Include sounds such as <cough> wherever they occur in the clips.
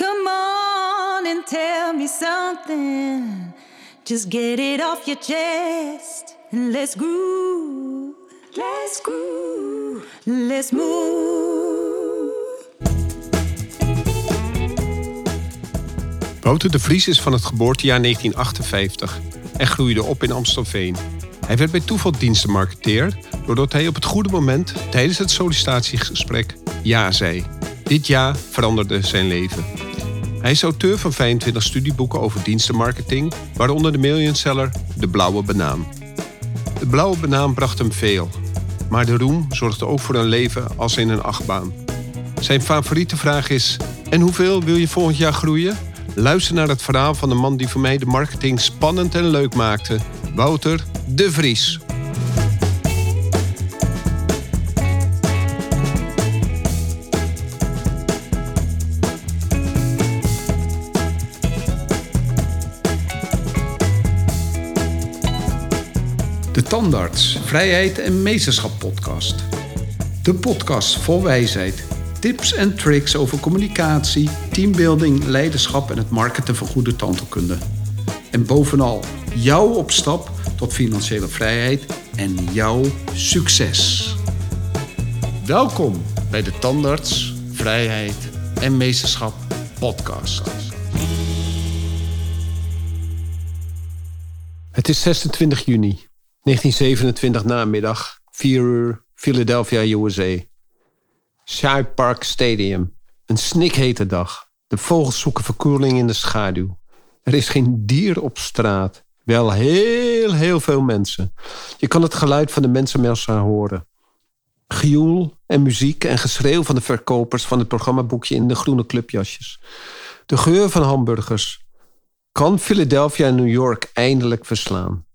Come on and tell me something. Just get it off your chest and let's groove. Let's groove. Let's move. Wouter de Vries is van het geboortejaar 1958 en groeide op in Amstelveen. Hij werd bij toeval dienstenmarketeer doordat hij op het goede moment tijdens het sollicitatiegesprek ja zei. Dit ja veranderde zijn leven. Hij is auteur van 25 studieboeken over dienstenmarketing, waaronder de millionseller De Blauwe Banaan. De Blauwe Banaan bracht hem veel, maar de roem zorgde ook voor een leven als in een achtbaan. Zijn favoriete vraag is: En hoeveel wil je volgend jaar groeien? Luister naar het verhaal van de man die voor mij de marketing spannend en leuk maakte, Wouter de Vries. Tandarts, Vrijheid en Meesterschap podcast. De podcast vol wijsheid, tips en tricks over communicatie, teambuilding, leiderschap en het marketen van goede tandheelkunde. En bovenal jouw opstap tot financiële vrijheid en jouw succes. Welkom bij de Tandarts, Vrijheid en Meesterschap podcast. Het is 26 juni 1927 namiddag, 4 uur, Philadelphia, USA. Shy Park Stadium. Een snikhete dag. De vogels zoeken verkoeling in de schaduw. Er is geen dier op straat. Wel heel, heel veel mensen. Je kan het geluid van de mensenmassa horen. Gejoel en muziek en geschreeuw van de verkopers van het programmaboekje in de groene clubjasjes. De geur van hamburgers. Kan Philadelphia en New York eindelijk verslaan?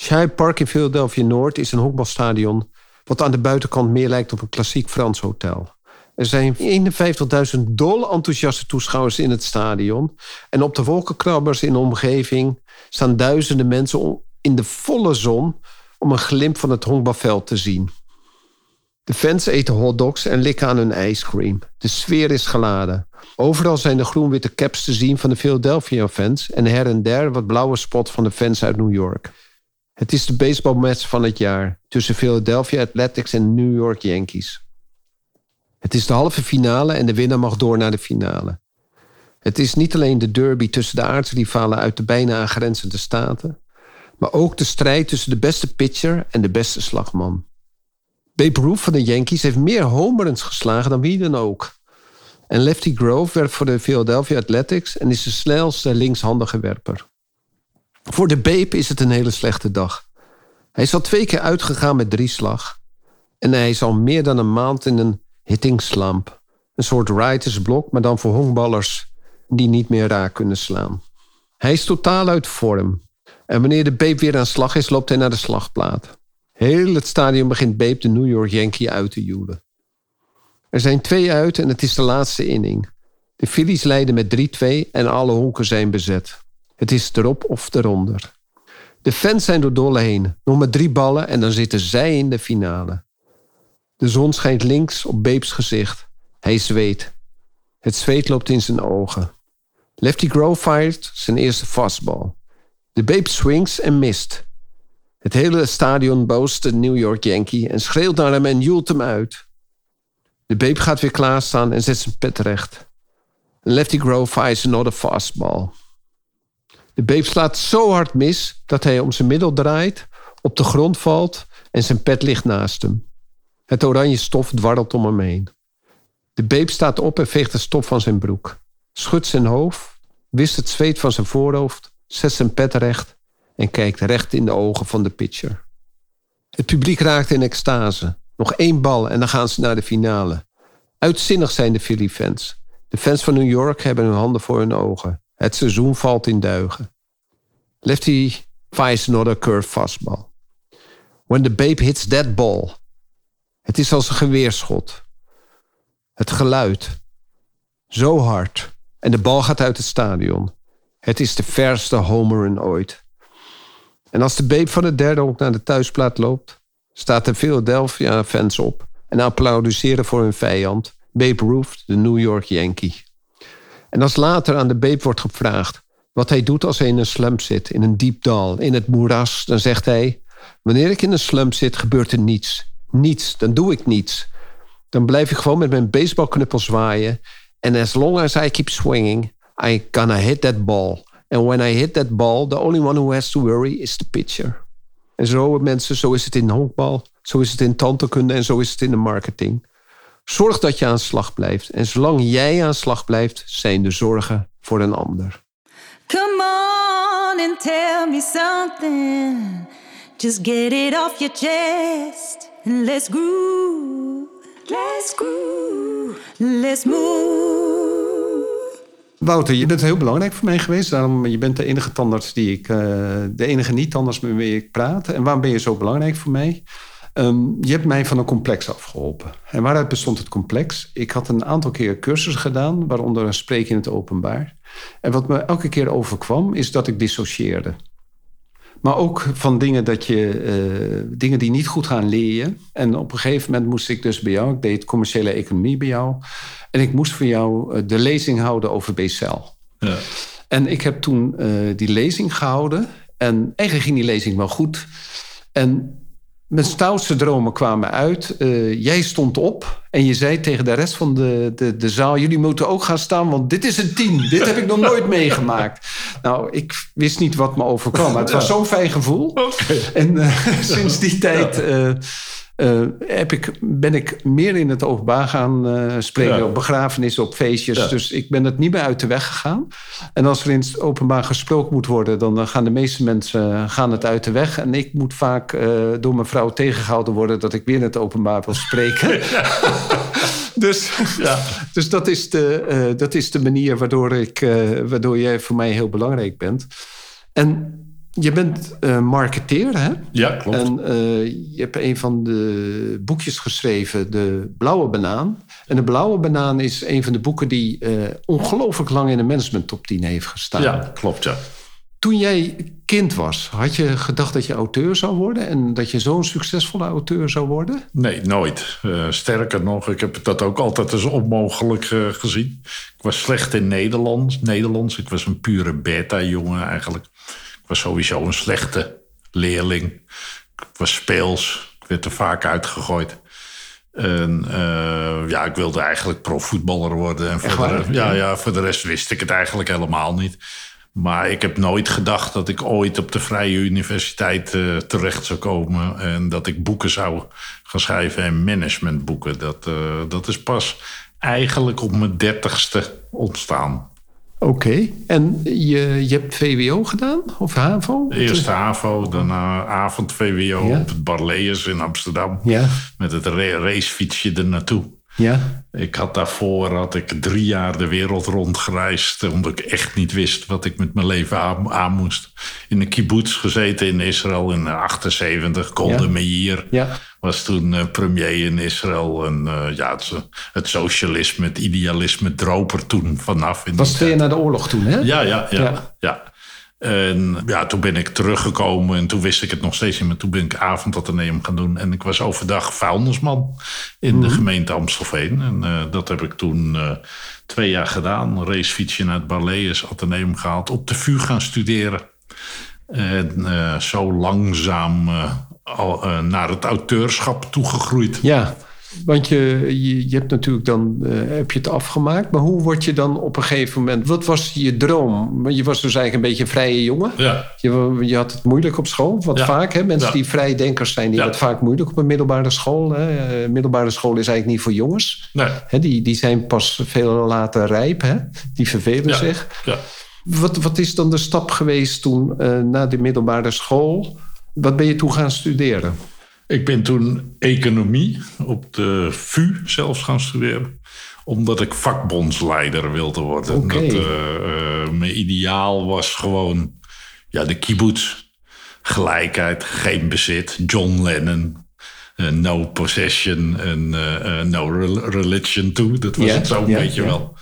Shy Park in Philadelphia Noord is een honkbalstadion wat aan de buitenkant meer lijkt op een klassiek Frans hotel. Er zijn 51.000 dol enthousiaste toeschouwers in het stadion. En op de wolkenkrabbers in de omgeving staan duizenden mensen in de volle zon om een glimp van het honkbalveld te zien. De fans eten hotdogs en likken aan hun ijscream. De sfeer is geladen. Overal zijn de groen-witte caps te zien van de Philadelphia fans en her en der wat blauwe spot van de fans uit New York. Het is de baseballmatch van het jaar tussen Philadelphia Athletics en New York Yankees. Het is de halve finale en de winnaar mag door naar de finale. Het is niet alleen de derby tussen de aardsrivalen uit de bijna aangrenzende staten, maar ook de strijd tussen de beste pitcher en de beste slagman. Babe Ruth van de Yankees heeft meer homeruns geslagen dan wie dan ook. En Lefty Grove werkt voor de Philadelphia Athletics en is de snelste linkshandige werper. Voor de Babe is het een hele slechte dag. Hij is al twee keer uitgegaan met drie slag. En hij is al meer dan een maand in een hitting slump. Een soort writersblok, maar dan voor honkballers die niet meer raak kunnen slaan. Hij is totaal uit vorm. En wanneer de Babe weer aan slag is, loopt hij naar de slagplaat. Heel het stadion begint Babe de New York Yankee uit te joelen. Er zijn twee uit en het is de laatste inning. De Phillies leiden met 3-2 en alle honken zijn bezet. Het is erop of eronder. De fans zijn door dolle heen. Nog maar drie ballen en dan zitten zij in de finale. De zon schijnt links op Beeps gezicht. Hij zweet. Het zweet loopt in zijn ogen. Lefty Grove fired zijn eerste fastball. De Babe swings en mist. Het hele stadion boost de New York Yankee en schreeuwt naar hem en joelt hem uit. De Babe gaat weer klaarstaan en zet zijn pet recht. Lefty Grove fires another fastball. De beep slaat zo hard mis dat hij om zijn middel draait, op de grond valt en zijn pet ligt naast hem. Het oranje stof dwarrelt om hem heen. De beep staat op en veegt de stof van zijn broek. Schudt zijn hoofd, wist het zweet van zijn voorhoofd, zet zijn pet recht en kijkt recht in de ogen van de pitcher. Het publiek raakt in extase. Nog één bal en dan gaan ze naar de finale. Uitzinnig zijn de Philly fans. De fans van New York hebben hun handen voor hun ogen. Het seizoen valt in duigen. Lefty fires another curve fastball. When the babe hits that ball. Het is als een geweerschot. Het geluid. Zo hard. En de bal gaat uit het stadion. Het is de verste homer run ooit. En als de babe van de derde ook naar de thuisplaat loopt, staat de Philadelphia fans op en applaudisseren voor hun vijand, Babe Ruth, de New York Yankee. En als later aan de beep wordt gevraagd wat hij doet als hij in een slump zit, in een diep dal, in het moeras, dan zegt hij: Wanneer ik in een slump zit, gebeurt er niets. Niets, dan doe ik niets. Dan blijf ik gewoon met mijn baseballknuppel zwaaien. En as long as I keep swinging, I gonna hit that ball. And when I hit that ball, the only one who has to worry is the pitcher. En zo, mensen, zo is het in honkbal, zo is het in tandheelkunde en zo is het in de marketing. Zorg dat je aan slag blijft. En zolang jij aan slag blijft, zijn de zorgen voor een ander. Come on and tell me something. Just get it off your chest and let's groove. Let's groove. Let's move. Wouter, je bent heel belangrijk voor mij geweest. Daarom, je bent de enige tandarts die ik, eh, de enige niet-tandarts met wie ik praat. En waarom ben je zo belangrijk voor mij? Ehm, je hebt mij van een complex afgeholpen. En waaruit bestond het complex? Ik had een aantal keer cursussen gedaan, waaronder een spreek in het openbaar. En wat me elke keer overkwam, is dat ik dissocieerde. Maar ook van dingen, dat je, eh, dingen die niet goed gaan leren. En op een gegeven moment moest ik dus bij jou, ik deed commerciële economie bij jou. En ik moest voor jou eh, de lezing houden over BCL. Ja. En ik heb toen eh, die lezing gehouden. En eigenlijk ging die lezing wel goed. En mijn stoutste dromen kwamen uit. Eh, jij stond op en je zei tegen de rest van de, de, de zaal... jullie moeten ook gaan staan, want dit is een tien. Dit heb ik nog nooit <laughs> meegemaakt. Nou, ik wist niet wat me overkwam. Maar het was zo'n fijn gevoel. En eh, <laughs> sinds die tijd... eh, eh, heb ik, ben ik meer in het openbaar gaan eh, spreken Ja. op begrafenissen, op feestjes. Ja. Dus ik ben het niet meer uit de weg gegaan. En als er in het openbaar gesproken moet worden, dan eh, gaan de meeste mensen gaan het uit de weg. En ik moet vaak door mijn vrouw tegengehouden worden dat ik weer in het openbaar wil spreken. <laughs> <laughs> dus Ja. dus dat, is de, dat is de manier waardoor, ik, waardoor jij voor mij heel belangrijk bent. En je bent eh, marketeer, hè? Ja, klopt. En eh, je hebt een van de boekjes geschreven, De Blauwe Banaan. En De Blauwe Banaan is een van de boeken die eh, ongelooflijk lang in de management top 10 heeft gestaan. ja, klopt, ja. Toen jij kind was, had je gedacht dat je auteur zou worden en dat je zo'n succesvolle auteur zou worden? Nee, nooit. Sterker nog, ik heb dat ook altijd als onmogelijk gezien. Ik was slecht in Nederlands. Nederlands. Ik was een pure beta-jongen eigenlijk. Ik was sowieso een slechte leerling. Ik was speels. Ik werd er vaak uitgegooid. En eh, ja, ik wilde eigenlijk profvoetballer worden. En voor de, ja, ja, voor de rest wist ik het eigenlijk helemaal niet. Maar ik heb nooit gedacht dat ik ooit op de Vrije Universiteit eh, terecht zou komen. En dat ik boeken zou gaan schrijven en managementboeken. Dat, eh, dat is pas eigenlijk op mijn dertigste ontstaan. Oké. En je, je hebt VWO gedaan of HAVO? Eerst HAVO, daarna avond VWO Ja. op het Barlees in Amsterdam. Ja, Met het ra- racefietsje er naartoe. Ja. Ik had daarvoor had ik drie jaar de wereld rondgereisd. Omdat ik echt niet wist wat ik met mijn leven aan, aan moest. In een kibbutz gezeten in Israël in 78. Golda Ja. Meir Ja. was toen eh, premier in Israël. En eh, ja, het, het socialisme, het idealisme droop er toen vanaf. In was twee jaar na de oorlog toen, hè? Ja, ja, ja. Ja. ja. En ja, toen ben ik teruggekomen en toen wist ik het nog steeds niet. Maar toen ben ik avondateneum gaan doen. En ik was overdag vuilnisman in de gemeente Amstelveen. En eh, dat heb ik toen eh, twee jaar gedaan. Racefietsje naar het Barlees Atheneum gehaald. Op de VU gaan studeren. En eh, zo langzaam al, naar het auteurschap toegegroeid. Ja, want je, je, je hebt natuurlijk dan eh, heb je het afgemaakt. Maar hoe word je dan op een gegeven moment... Wat was je droom? Je was dus eigenlijk een beetje een vrije jongen. Ja, Je, je had het moeilijk op school. Wat Ja. vaak, hè? Mensen Ja. die vrijdenkers zijn... die hebben het vaak moeilijk op een middelbare school. Hè? Eh, middelbare school is eigenlijk niet voor jongens. nee. Hè? Die, die zijn pas veel later rijp. Hè? Die vervelen zich. Ja. Wat, wat is dan de stap geweest toen eh, na de middelbare school? Wat ben je toen gaan studeren? Ik ben toen economie op de VU zelfs gaan studeren. Omdat ik vakbondsleider wilde worden. Dat, eh, eh, mijn ideaal was gewoon ja, de kibbutz. Gelijkheid, geen bezit. John Lennon. eh, no possession en no rel- religion too. Dat was het zo'n ja, beetje wel.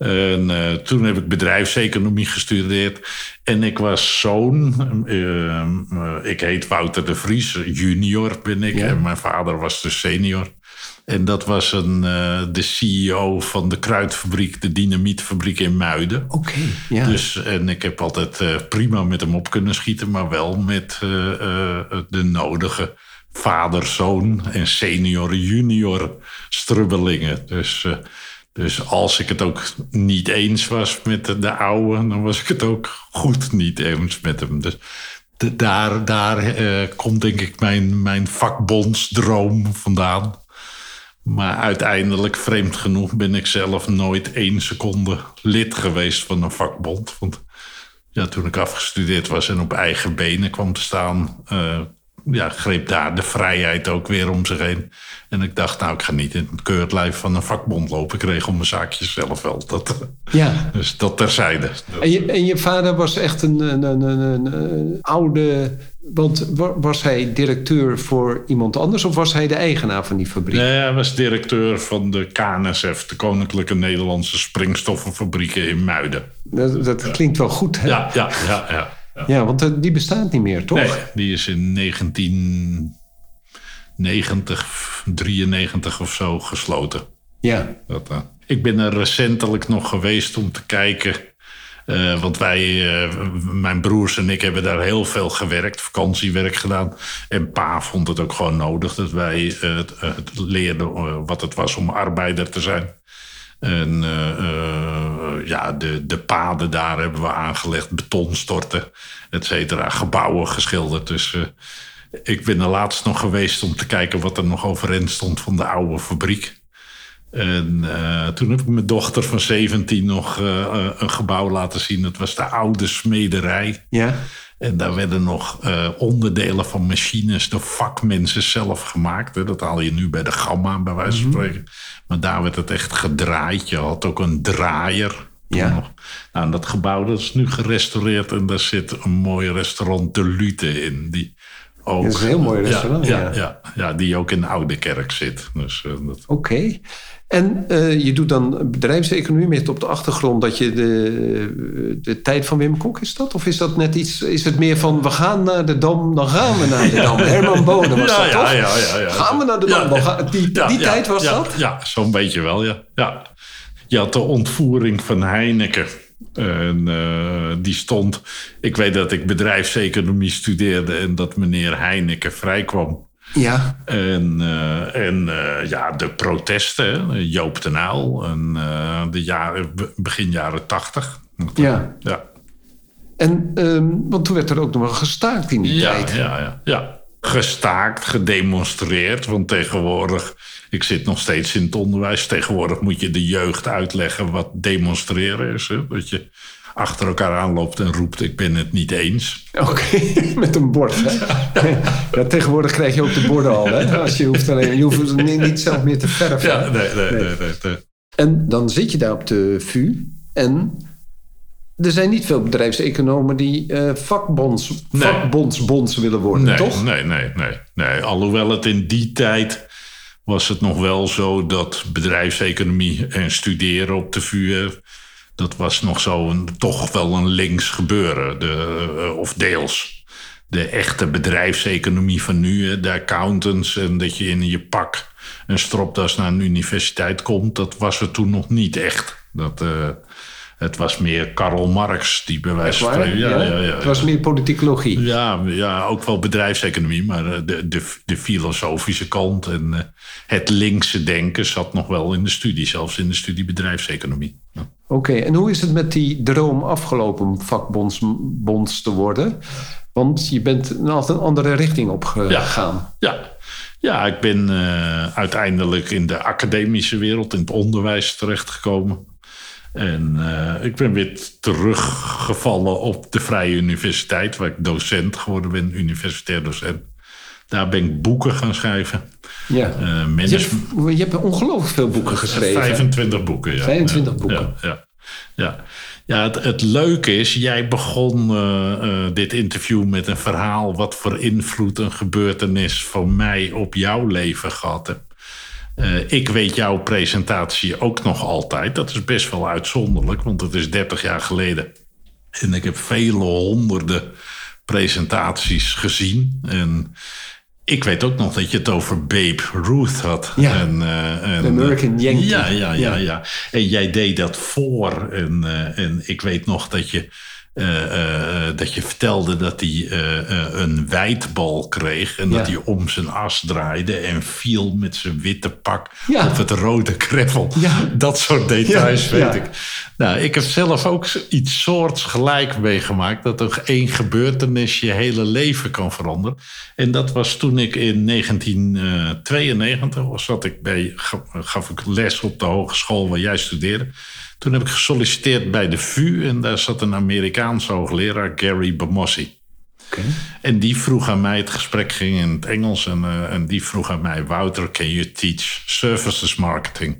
En eh, toen heb ik bedrijfseconomie gestudeerd. En ik was zoon. eh, eh, ik heet Wouter de Vries. Junior ben ik. Ja. En mijn vader was dus senior. En dat was een, eh, de CEO van de kruidfabriek, de dynamietfabriek in Muiden. Oké, ja. Dus, en ik heb altijd prima met hem op kunnen schieten, maar wel met de nodige vader, zoon en senior, junior strubbelingen. Dus, dus als ik het ook niet eens was met de, de oude, dan was ik het ook goed niet eens met hem. Dus daar, daar eh, komt denk ik mijn, mijn vakbondsdroom vandaan. Maar uiteindelijk, vreemd genoeg, ben ik zelf nooit één seconde lid geweest van een vakbond. Want ja, toen ik afgestudeerd was en op eigen benen kwam te staan, eh, ja, greep daar de vrijheid ook weer om zich heen. En ik dacht, nou, ik ga niet in het keurlijf van een vakbond lopen. Ik regel mijn zaakjes zelf wel. Dat, ja. <laughs> dus dat terzijde. En je, en je vader was echt een, een, een, een, oude... Want wa- was hij directeur voor iemand anders... of was hij de eigenaar van die fabriek? Nee, hij was directeur van de KNSF, de Koninklijke Nederlandse Springstoffenfabrieken in Muiden. Dat, dat klinkt wel goed, hè? Ja, ja, ja. ja. Ja. Ja, want eh, die bestaat niet meer, toch? Nee, die is in 1990, 93 of zo gesloten. Ja. Dat, eh, ik ben er recentelijk nog geweest om te kijken. eh, want wij, eh, mijn broers en ik hebben daar heel veel gewerkt, vakantiewerk gedaan. En pa vond het ook gewoon nodig dat wij het, het leerden wat het was om arbeider te zijn. En eh, eh, ja, de, de paden daar hebben we aangelegd, betonstorten, et cetera, gebouwen geschilderd. Dus eh, ik ben er laatst nog geweest om te kijken wat er nog overeind stond van de oude fabriek. En toen heb ik mijn dochter van 17 nog een gebouw laten zien. Dat was de oude smederij. Ja. En daar werden nog eh, onderdelen van machines door vakmensen zelf gemaakt. Hè. Dat haal je nu bij de Gamma, bij wijze van spreken. Maar daar werd het echt gedraaid. Je had ook een draaier. Ja. nog. Nou, en dat gebouw dat is nu gerestaureerd. En daar zit een mooi restaurant De Lute in. Die ook, Dat is een heel mooi restaurant, Ja, ja. ja. Ja, die ook in de Oude Kerk zit. Dus, eh, dat, Oké. En eh, je doet dan bedrijfseconomie met op de achtergrond dat je de, de tijd van Wim Kok is dat? Of is dat net iets, is het meer van we gaan naar de Dam, dan gaan we naar de Dam. Herman Bonen was dat ja, toch? Ja, ja, ja. Gaan we naar de Dam, gaan- die, die tijd was dat? Ja, zo'n beetje wel, ja. ja. Je had de ontvoering van Heineken. En eh, die stond... Ik weet dat ik bedrijfseconomie studeerde... en dat meneer Heineken vrijkwam. Ja. En, eh, en eh, ja, de protesten, Joop den Uyl... en eh, de jaren, begin jaren tachtig. Ja. Ja, En, ehm, want toen werd er ook nog wel gestaakt in die ja, tijd. ja, ja, ja. Gestaakt, gedemonstreerd. Want tegenwoordig, ik zit nog steeds in het onderwijs. Tegenwoordig moet je de jeugd uitleggen wat demonstreren is. Hè? Dat je achter elkaar aanloopt en roept: Ik ben het niet eens. Oké, <laughs> met een bord. Hè? <laughs> ja, tegenwoordig krijg je ook de borden al. Hè? Als je, hoeft alleen, je hoeft het niet- zelf meer te verven. Ja, nee, nee, nee. nee, nee. En dan zit je daar op de VU en er zijn niet veel bedrijfseconomen die eh, vakbonds, Nee. vakbondsbonds willen worden, Nee, toch? nee, nee, nee, nee. Alhoewel het in die tijd was het nog wel zo dat bedrijfseconomie en studeren op de VU... dat was nog zo een, toch wel een links gebeuren, de, eh, of deels. De echte bedrijfseconomie van nu, de accountants... en dat je in je pak een stropdas naar een universiteit komt... dat was er toen nog niet echt. Dat, eh, het was meer Karl Marx die bij wijze van Waar? spreken... Ja, ja, ja, Het was meer politicologie. ja, ja, ook wel bedrijfseconomie, maar eh, de, de, de filosofische kant en het linkse denken zat nog wel in de studie, zelfs in de studie bedrijfseconomie. Ja. Oké, en hoe is het met die droom afgelopen om vakbonds te worden? Want je bent een altijd een andere richting opgegaan. Ja, ja ik ben eh, uiteindelijk in de academische wereld, in het onderwijs terechtgekomen. En eh, ik ben weer teruggevallen op de Vrije Universiteit, waar ik docent geworden ben, universitair docent. Daar ben ik boeken gaan schrijven. Ja. Eh, Je, hebt, je hebt ongelooflijk veel boeken geschreven. 25 boeken, ja. 25 Ja, boeken. Ja, ja. ja. ja het, het leuke is, jij begon eh, eh, dit interview met een verhaal... wat voor invloed een gebeurtenis van mij op jouw leven gehad. Eh, ik weet jouw presentatie ook nog altijd. Dat is best wel uitzonderlijk, want het is 30 jaar geleden. En ik heb vele honderden presentaties gezien. En ik weet ook nog dat je het over Babe Ruth had. Ja. En, eh, en, De American Yankee. Ja, ja, ja, Ja. En jij deed dat voor. En, eh, en ik weet nog dat je, eh, eh, dat je vertelde dat hij eh, eh, een wijdbal kreeg. En dat hij om zijn as draaide en viel met zijn witte pak Ja. op het rode krevel. Ja. Dat soort details weet ik. Nou, ik heb zelf ook iets soorts gelijk meegemaakt. Dat er één gebeurtenis je hele leven kan veranderen. En dat was toen ik in 1992 was, zat ik bij, ga- gaf ik les op de hogeschool waar jij studeerde. Toen heb ik gesolliciteerd bij de VU en daar zat een Amerikaanse hoogleraar, Gary Bamossi. En die vroeg aan mij, het gesprek ging in het Engels, en, eh, en die vroeg aan mij: Wouter, can you teach services marketing?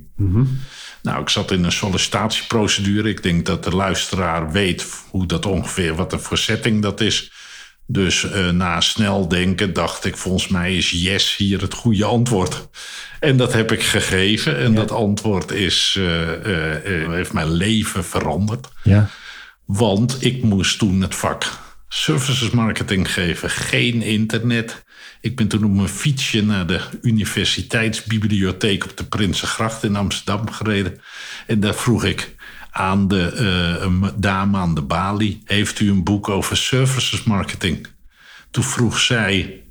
Nou, ik zat in een sollicitatieprocedure. Ik denk dat de luisteraar weet hoe dat ongeveer, wat voor setting dat is. Dus eh, na snel denken dacht ik, volgens mij is yes hier het goede antwoord. En dat heb ik gegeven. En dat antwoord is, eh, eh, heeft mijn leven veranderd. Ja. Want ik moest toen het vak services marketing geven. Geen internet. Ik ben toen op mijn fietsje naar de universiteitsbibliotheek op de Prinsengracht in Amsterdam gereden. En daar vroeg ik aan de eh, een dame aan de balie: Heeft u een boek over services marketing? Toen vroeg zij: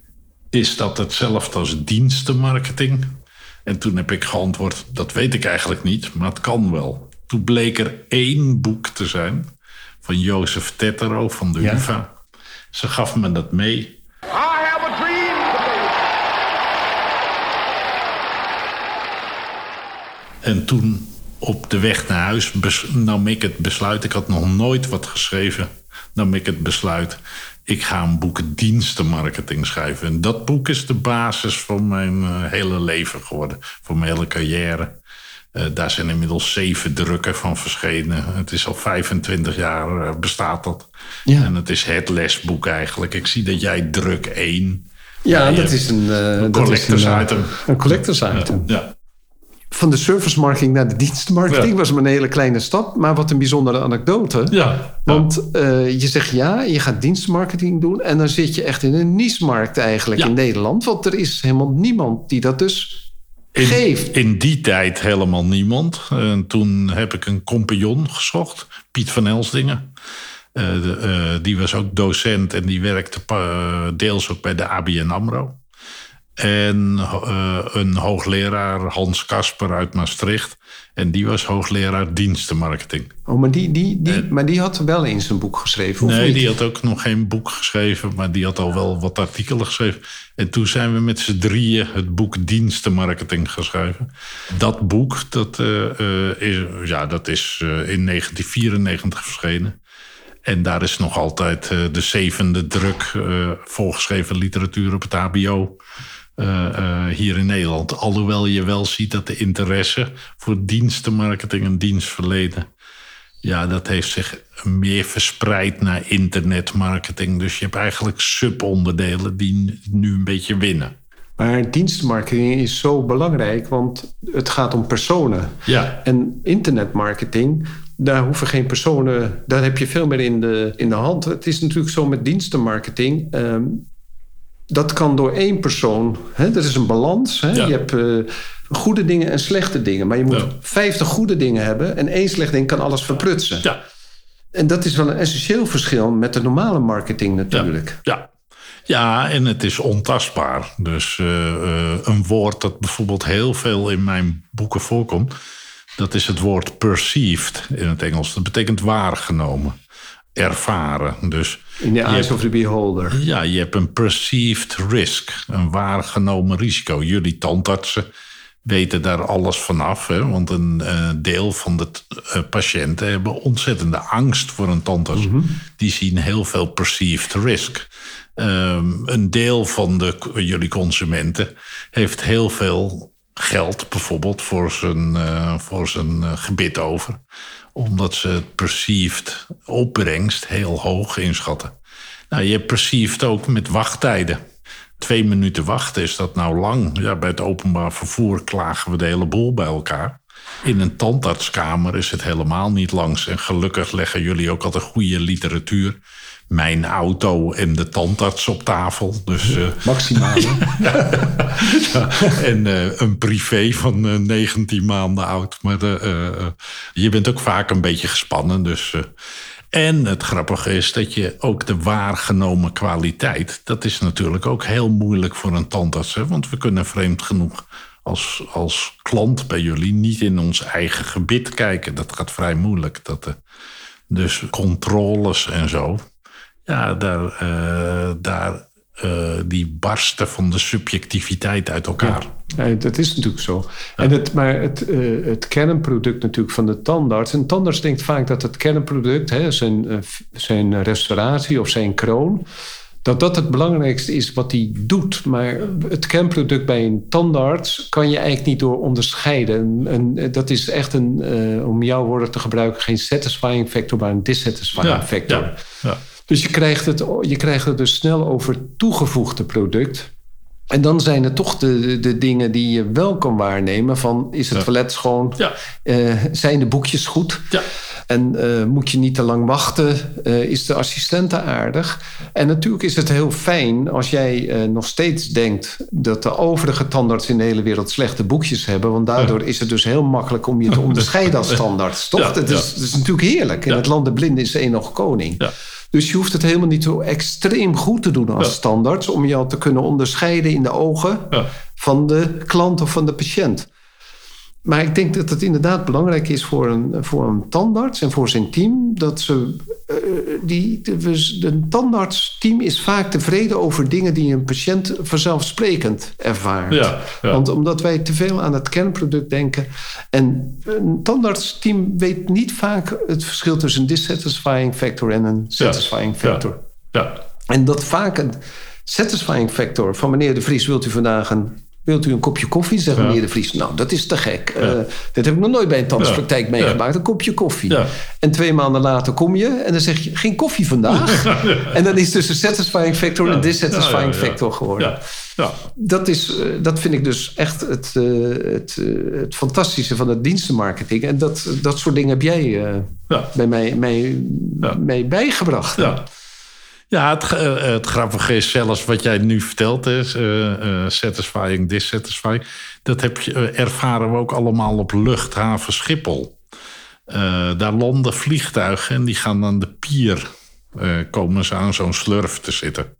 Is dat hetzelfde als dienstenmarketing? En toen heb ik geantwoord: Dat weet ik eigenlijk niet, maar het kan wel. Toen bleek er één boek te zijn van Jozef Tettero van de Ja. UvA. Ze gaf me dat mee. I have a dream. En toen op de weg naar huis nam ik het besluit. Ik had nog nooit wat geschreven. Nam ik het besluit. Ik ga een boek dienstenmarketing schrijven. En dat boek is de basis van mijn eh, hele leven geworden. Van mijn hele carrière. Eh, daar zijn inmiddels zeven drukken van verschenen. Het is al 25 jaar eh, bestaat dat. Ja. En het is het lesboek eigenlijk. Ik zie dat jij druk 1. Ja, dat is een... dat collectors is een, item. Een collectors item. Ja. Van de service marketing naar de dienstenmarketing Ja. was maar een hele kleine stap. Maar wat een bijzondere anekdote. Ja. Want eh, je zegt ja, je gaat dienstenmarketing doen. En dan zit je echt in een niche-markt eigenlijk Ja. in Nederland. Want er is helemaal niemand die dat dus In, geeft. in die tijd helemaal niemand. En toen heb ik een compagnon gezocht, Piet van Elsdingen. Eh, de, eh, die was ook docent en die werkte deels ook bij de ABN AMRO. En eh, een hoogleraar, Hans Kasper uit Maastricht. En die was hoogleraar dienstenmarketing. Oh, maar die, die, die, maar die had wel eens een boek geschreven, of Nee, niet? die had ook nog geen boek geschreven, maar die had al wel wat artikelen geschreven. En toen zijn we met z'n drieën het boek Dienstenmarketing geschreven. Dat boek, dat, eh, eh, is, ja, dat is in 1994 verschenen. En daar is nog altijd de zevende druk voorgeschreven literatuur op het HBO. Eh, eh, hier in Nederland. Alhoewel je wel ziet dat de interesse voor dienstenmarketing en dienstverlenen ja, dat heeft zich meer verspreid naar internetmarketing. Dus je hebt eigenlijk subonderdelen die nu een beetje winnen. Maar dienstenmarketing is zo belangrijk, want het gaat om personen. Ja. En internetmarketing, daar hoeven geen personen, daar heb je veel meer in de, in de hand. Het is natuurlijk zo met dienstenmarketing. ehm, dat kan door één persoon. Hè? Dat is een balans. Hè? Ja. Je hebt eh, goede dingen en slechte dingen. Maar je moet Ja. 50 goede dingen hebben. En één slecht ding kan alles verprutsen. Ja, En dat is wel een essentieel verschil met de normale marketing natuurlijk. ja. Ja, en het is ontastbaar. Dus eh, eh, een woord dat bijvoorbeeld heel veel in mijn boeken voorkomt, dat is het woord perceived in het Engels. Dat betekent waargenomen, ervaren. Dus In de je eyes hebt- of the beholder. Ja, je hebt een perceived risk, een waargenomen risico. Jullie tandartsen weten daar alles vanaf. Hè? Want een eh, deel van de eh, patiënten hebben ontzettende angst voor een tandarts. Die zien heel veel perceived risk. Ehm, een deel van de, jullie consumenten heeft heel veel geld bijvoorbeeld voor zijn, eh, voor zijn gebit over. Omdat ze het perceived opbrengst heel hoog inschatten. Nou, je perceived ook met wachttijden. Twee minuten wachten, is dat nou lang? Ja, bij het openbaar vervoer klagen we de hele boel bij elkaar. In een tandartskamer is het helemaal niet langs. En gelukkig leggen jullie ook altijd goede literatuur mijn auto en de tandarts op tafel. Dus, eh, Maximaal. <laughs> en eh, een privé van eh, 19 maanden oud. Maar je bent ook vaak een beetje gespannen. Dus, en het grappige is dat je ook de waargenomen kwaliteit... dat is natuurlijk ook heel moeilijk voor een tandarts. Hè? Want we kunnen vreemd genoeg als, als klant bij jullie... niet in ons eigen gebit kijken. Dat gaat vrij moeilijk. Dat, dus controles en zo... Ja, daar, eh, daar eh, die barsten van de subjectiviteit uit elkaar. Ja, dat is natuurlijk zo. En het, maar het, eh, het kernproduct natuurlijk van de tandarts... een tandarts denkt vaak dat het kernproduct... Hè, zijn, f- zijn restauratie of zijn kroon... dat dat het belangrijkste is wat hij doet. Maar het kernproduct bij een tandarts... kan je eigenlijk niet door onderscheiden. En, en dat is echt een, om jouw woorden te gebruiken... geen satisfying factor, maar een dissatisfying factor. ja, ja. Dus je krijgt, het, je krijgt het dus snel over toegevoegde product. En dan zijn er toch de, de, dingen die je wel kan waarnemen. Van is het Ja. toilet schoon? Ja. Eh, zijn de boekjes goed? Ja. En eh, moet je niet te lang wachten? Eh, is de assistente aardig? En natuurlijk is het heel fijn als jij nog steeds denkt... dat de overige tandarts in de hele wereld slechte boekjes hebben. Want daardoor is het dus heel makkelijk om je te <laughs> onderscheiden als tandarts. Toch? Ja. is, natuurlijk heerlijk. In het land de blinden is één nog koning. Ja. Dus je hoeft het helemaal niet zo extreem goed te doen als Ja. standaard... om je al te kunnen onderscheiden in de ogen Ja. van de klant of van de patiënt. Maar ik denk dat het inderdaad belangrijk is voor een, voor een tandarts en voor zijn team... dat ze... eh, die, de, de tandartsteam is vaak tevreden over dingen die een patiënt vanzelfsprekend ervaart. Ja, ja. Want omdat wij te veel aan het kernproduct denken... en een tandartsteam weet niet vaak het verschil tussen een dissatisfying factor en een satisfying factor. Ja. En dat vaak een satisfying factor van meneer De Vries... wilt u vandaag een, wilt u een kopje koffie? Zegt Ja. meneer De Vries, nou dat is te gek. Eh, dit heb ik nog nooit bij een tandartspraktijk Ja. meegemaakt. Een kopje koffie. Ja. En twee maanden later kom je en dan zeg je... geen koffie vandaag. <laughs> en dan is dus een satisfying factor en een dissatisfying Ja, ja, ja. factor geworden. Ja. Ja. Dat, is, eh, dat vind ik dus echt het, eh, het, het fantastische van het dienstenmarketing. En dat, dat soort dingen heb jij Ja. bij mij, mij, Ja. mij bijgebracht. Ja. Ja, het, eh, het grappige is zelfs wat jij nu vertelt, is eh, eh, satisfying, dissatisfying. Dat heb je, eh, ervaren we ook allemaal op luchthaven Schiphol. Eh, daar landen vliegtuigen en die gaan aan de pier, eh, komen ze aan zo'n slurf te zitten.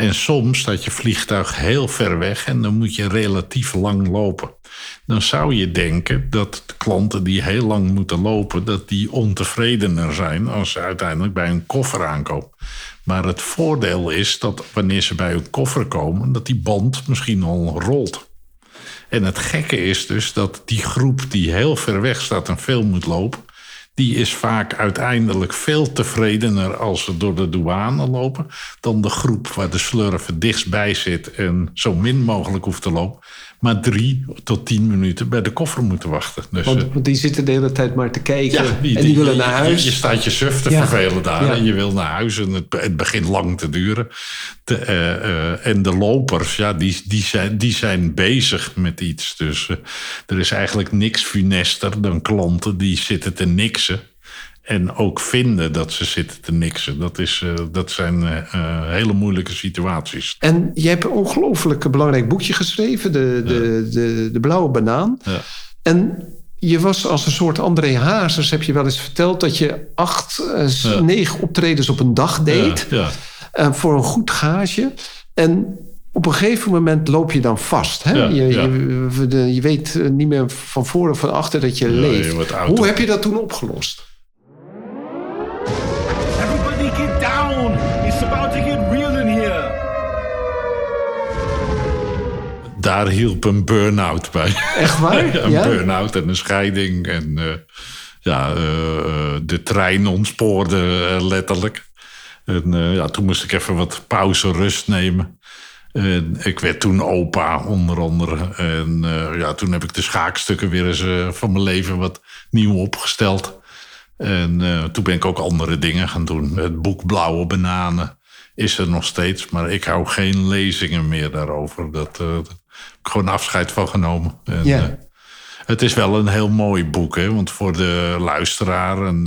En soms staat je vliegtuig heel ver weg en dan moet je relatief lang lopen. Dan zou je denken dat de klanten die heel lang moeten lopen, dat die ontevredener zijn als ze uiteindelijk bij een koffer aankomen. Maar het voordeel is dat wanneer ze bij een koffer komen, dat die band misschien al rolt. En het gekke is dus dat die groep die heel ver weg staat en veel moet lopen, die is vaak uiteindelijk veel tevredener als ze door de douane lopen, dan de groep waar de slurf dichtstbij zit en zo min mogelijk hoeft te lopen, maar drie tot tien minuten bij de koffer moeten wachten. Dus, Want, eh, want die zitten de hele tijd maar te kijken. ja, die, en die, willen je- naar huis. Je, je staat je suf te Ja. vervelen daar Ja. en je wil naar huis en het, het begint lang te duren. De, eh, eh, en de lopers, ja, die, die, zijn, die zijn bezig met iets. Dus er is eigenlijk niks funester dan klanten die zitten te niksen. En ook vinden dat ze zitten te niksen. Dat, is, eh, dat zijn eh, eh, hele moeilijke situaties. En je hebt een ongelooflijk belangrijk boekje geschreven, de, de, de, de Blauwe Banaan. Ja. En je was als een soort André Hazes, heb je wel eens verteld, dat je acht, s- Ja. negen optredens op een dag deed. Voor een goed gage. En op een gegeven moment loop je dan vast. Hè? Ja, je, ja. Je, weet niet meer van voor of van achter dat je leeft. Hoe heb je dat toen opgelost? Everybody get down! It's about to get real in here! Daar hielp een burn-out bij. Echt waar? <laughs> Een Ja? burn-out en een scheiding. En eh, ja, eh, de trein ontspoorde eh, letterlijk. En eh, ja, toen moest ik even wat pauze, rust nemen. En ik werd toen opa, onder andere. En eh, ja, toen heb ik de schaakstukken weer eens van mijn leven wat nieuw opgesteld. En eh, toen ben ik ook andere dingen gaan doen. Het boek Blauwe Bananen is er nog steeds. Maar ik hou geen lezingen meer daarover. Dat, eh, heb ik gewoon afscheid van genomen. En, eh, Het is wel een heel mooi boek, hè? want voor de luisteraar een,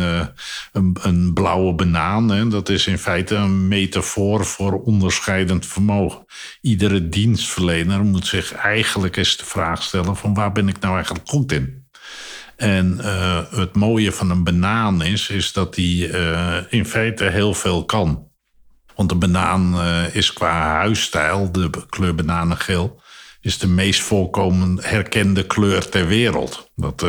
een, een blauwe banaan, hè? dat is in feite een metafoor voor onderscheidend vermogen. Iedere dienstverlener moet zich eigenlijk eens de vraag stellen van waar ben ik nou eigenlijk goed in? En uh, het mooie van een banaan is, is dat die uh, in feite heel veel kan. Want de banaan uh, is qua huisstijl, de kleur bananengeel, is de meest voorkomend herkende kleur ter wereld. Dat,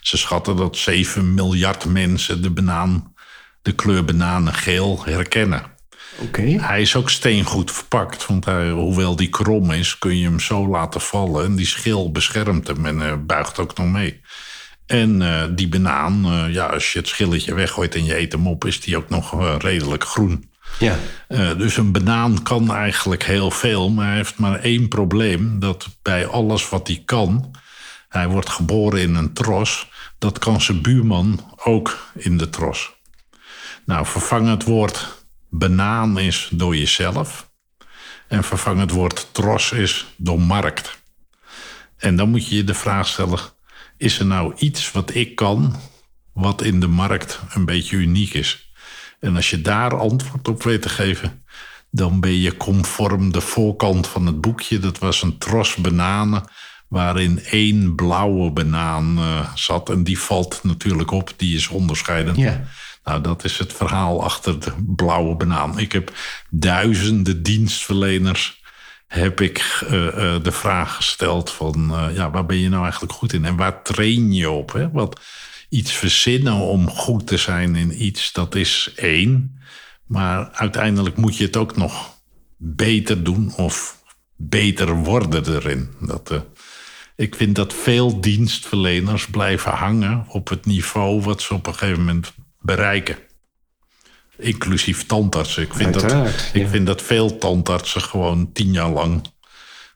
ze schatten dat 7 miljard mensen de, banaan, de kleur bananengeel herkennen. Oké. Hij is ook steengoed verpakt, want hij, hoewel die krom is, kun je hem zo laten vallen. En die schil beschermt hem en buigt ook nog mee. En uh, die banaan, uh, ja, als je het schilletje weggooit en je eet hem op, is die ook nog uh, redelijk groen. Ja. dus een banaan kan eigenlijk heel veel, maar hij heeft maar één probleem: dat bij alles wat hij kan, hij wordt geboren in een tros, dat kan zijn buurman ook in de tros. Nou, vervang het woord banaan is door jezelf en vervang het woord tros is door markt. En dan moet je je de vraag stellen is er nou iets wat ik kan, wat in de markt een beetje uniek is? En als je daar antwoord op weet te geven, dan ben je conform de voorkant van het boekje. Dat was een tros bananen, waarin één blauwe banaan uh, zat. En die valt natuurlijk op, die is onderscheidend. Ja. Nou, dat is het verhaal achter de blauwe banaan. Ik heb duizenden dienstverleners heb ik uh, uh, de vraag gesteld van... Uh, ja, waar ben je nou eigenlijk goed in? En waar train je op? Hè? Want iets verzinnen om goed te zijn in iets, dat is één. Maar uiteindelijk moet je het ook nog beter doen of beter worden erin. Dat, ik vind dat veel dienstverleners blijven hangen op het niveau... wat ze op een gegeven moment bereiken. Inclusief tandartsen. Ik vind, dat, ja. ik vind dat veel tandartsen gewoon tien jaar lang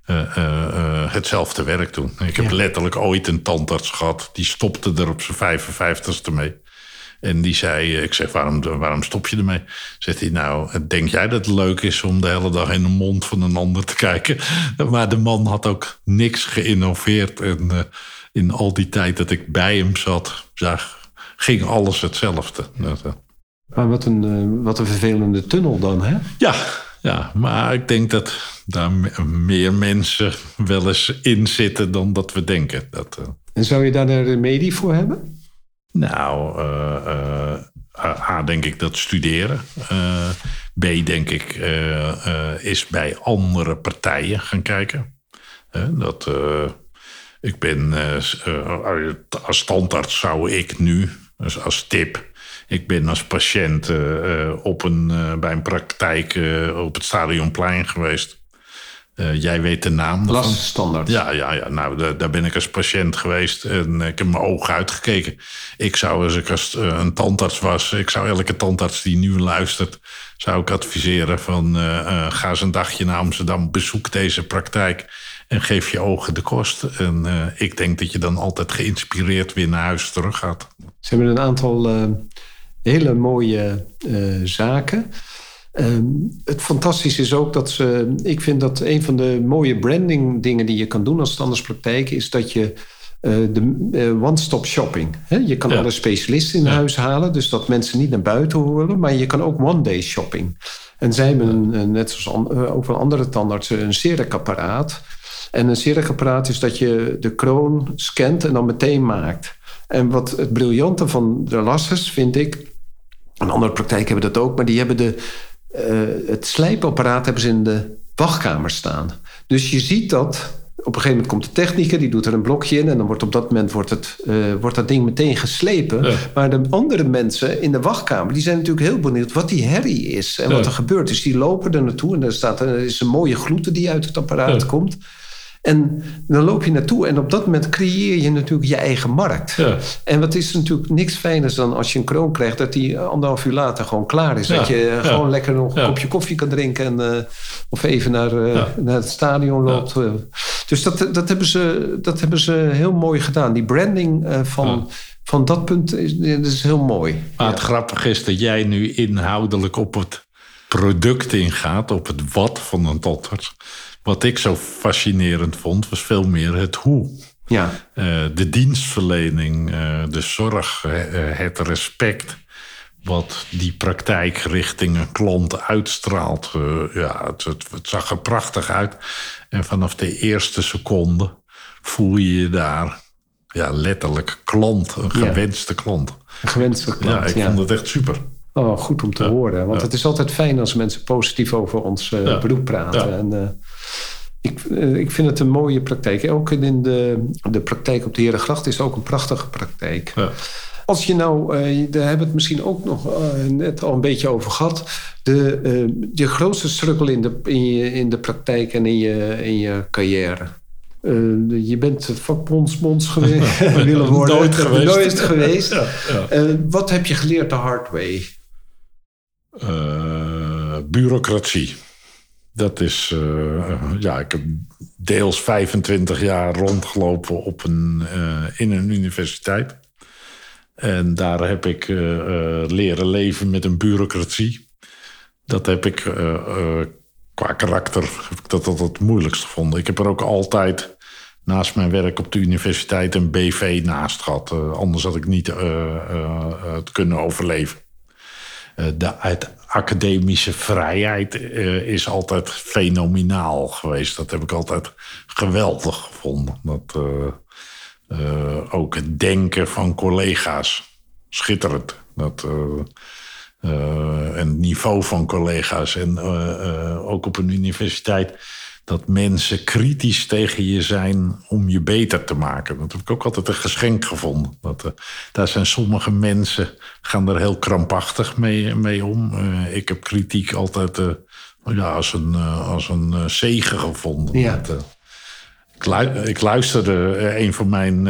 uh, uh, uh, hetzelfde werk doen. Ik heb Ja. letterlijk ooit een tandarts gehad. Die stopte er op zijn 55ste mee. En die zei, ik zeg, waarom, waarom stop je ermee? Zegt hij, nou, denk jij dat het leuk is om de hele dag in de mond van een ander te kijken? <laughs> Maar de man had ook niks geïnnoveerd. En uh, in al die tijd dat ik bij hem zat, zag, ging alles hetzelfde. Dat, uh, Maar wat een, uh, wat een vervelende tunnel dan, hè? ja, ja, maar ik denk dat daar me- meer mensen wel eens in zitten dan dat we denken. Dat, uh, En zou je daar een remedie voor hebben? nou, uh, uh, A, denk ik dat studeren. B, denk ik, is bij andere partijen gaan kijken. dat, ik ben als tandarts zou ik nu, dus als tip, ik ben als patiënt uh, op een, uh, bij een praktijk op het Stadionplein geweest. jij weet de naam. Laststandaard. Ja, ja, ja. Nou, daar, daar, ben ik als patiënt geweest en ik heb mijn ogen uitgekeken. Ik zou, als ik als een tandarts was, ik zou elke tandarts die nu luistert, zou ik adviseren van ga eens een dagje naar Amsterdam, bezoek deze praktijk en geef je ogen de kost. En ik denk dat je dan altijd geïnspireerd weer naar huis terug gaat. Ze hebben een aantal hele mooie uh, zaken. Um, het fantastische is ook dat ze. Ik vind dat een van de mooie branding dingen die je kan doen als standaardspraktijk is dat je. Uh, de one-stop shopping. Hè? Je kan ja. alle specialisten in ja. huis halen, dus dat mensen niet naar buiten horen, maar je kan ook one-day shopping. En zij hebben, een, net zoals an, ook wel andere tandartsen, een CEREC-apparaat. En een CEREC-apparaat is dat je de kroon scant en dan meteen maakt. En wat het briljante van de lasses vind ik. En andere praktijken hebben dat ook, maar die hebben de, uh, het slijpapparaat hebben ze in de wachtkamer staan. Dus je ziet dat. Op een gegeven moment komt de technicus, die doet er een blokje in... en dan wordt op dat moment wordt, het, uh, wordt dat ding meteen geslepen. Ja. Maar de andere mensen in de wachtkamer... die zijn natuurlijk heel benieuwd wat die herrie is... en ja. wat er gebeurt. Dus die lopen er naartoe en er, staat, er is een mooie gloed die uit het apparaat ja. komt... En dan loop je naartoe en op dat moment creëer je natuurlijk je eigen markt. Ja. En wat is natuurlijk niks fijners dan als je een kroon krijgt... dat die anderhalf uur later gewoon klaar is. Ja. Dat je ja. gewoon lekker nog een kopje koffie kan drinken... En, uh, of even naar, uh, naar het stadion loopt. Dus dat, dat, hebben ze, dat hebben ze heel mooi gedaan. Die branding uh, van... Van dat punt is, is heel mooi. Maar het grappige is dat jij nu inhoudelijk op het product ingaat, op het wat van een tandarts. Wat ik zo fascinerend vond, was veel meer het hoe. Ja. Eh, de dienstverlening, eh, de zorg, eh, het respect. Wat die praktijk richting een klant uitstraalt. ja, het, het, het zag er prachtig uit. En vanaf de eerste seconde voel je je daar ja, letterlijk klant, een Ja. gewenste klant. Een gewenste klant. ja, ik ja. vond het echt super. Oh, goed om te horen. Want het is altijd fijn als mensen positief over ons beroep praten. Ja. En, ik, eh, ik vind het een mooie praktijk. Ook in de, de praktijk op de Herengracht is ook een prachtige praktijk. Ja. Als je nou, eh, daar hebben we het misschien ook nog eh, net al een beetje over gehad. De, eh, je grootste struggle in de, in, je, in de praktijk en in je, in je carrière. Je bent vakbondsbonds geweest, <laughs> willen worden. Nooit geweest. Nooit <laughs> geweest. Ja, ja. Wat heb je geleerd de hard way? Bureaucratie. Dat is, eh, ja, ik heb deels 25 jaar rondgelopen op een, eh, in een universiteit. En daar heb ik eh, eh, leren leven met een bureaucratie. Dat heb ik eh, eh, qua karakter heb ik dat altijd het moeilijkst gevonden. Ik heb er ook altijd naast mijn werk op de universiteit een BV naast gehad. Eh, anders had ik niet eh, eh, het kunnen overleven. Eh, de uit academische vrijheid eh, is altijd fenomenaal geweest. Dat heb ik altijd geweldig gevonden. Dat, eh, eh, ook het denken van collega's, schitterend. Dat, en het niveau van collega's. En ook op een universiteit dat mensen kritisch tegen je zijn om je beter te maken. Dat heb ik ook altijd een geschenk gevonden. Dat, eh, daar zijn sommige mensen gaan er heel krampachtig mee, mee om. Eh, ik heb kritiek altijd eh, ja, als een, als een zegen gevonden. Ja. Dat, ik, lu- ik luisterde, een van mijn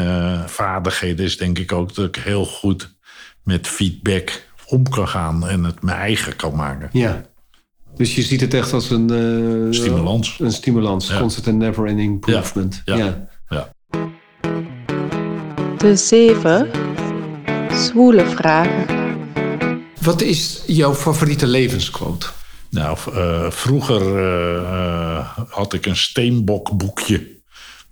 vaardigheden is denk ik ook dat ik heel goed met feedback om kan gaan en het mijn eigen kan maken. Ja. Dus je ziet het echt als een... eh, Stimulans. Een stimulans. Ja. Constant and never-ending improvement. Ja. Ja. Ja. De zeven zwoele vragen. Wat is jouw favoriete levensquote? Nou, eh, vroeger eh, had ik een steenbokboekje.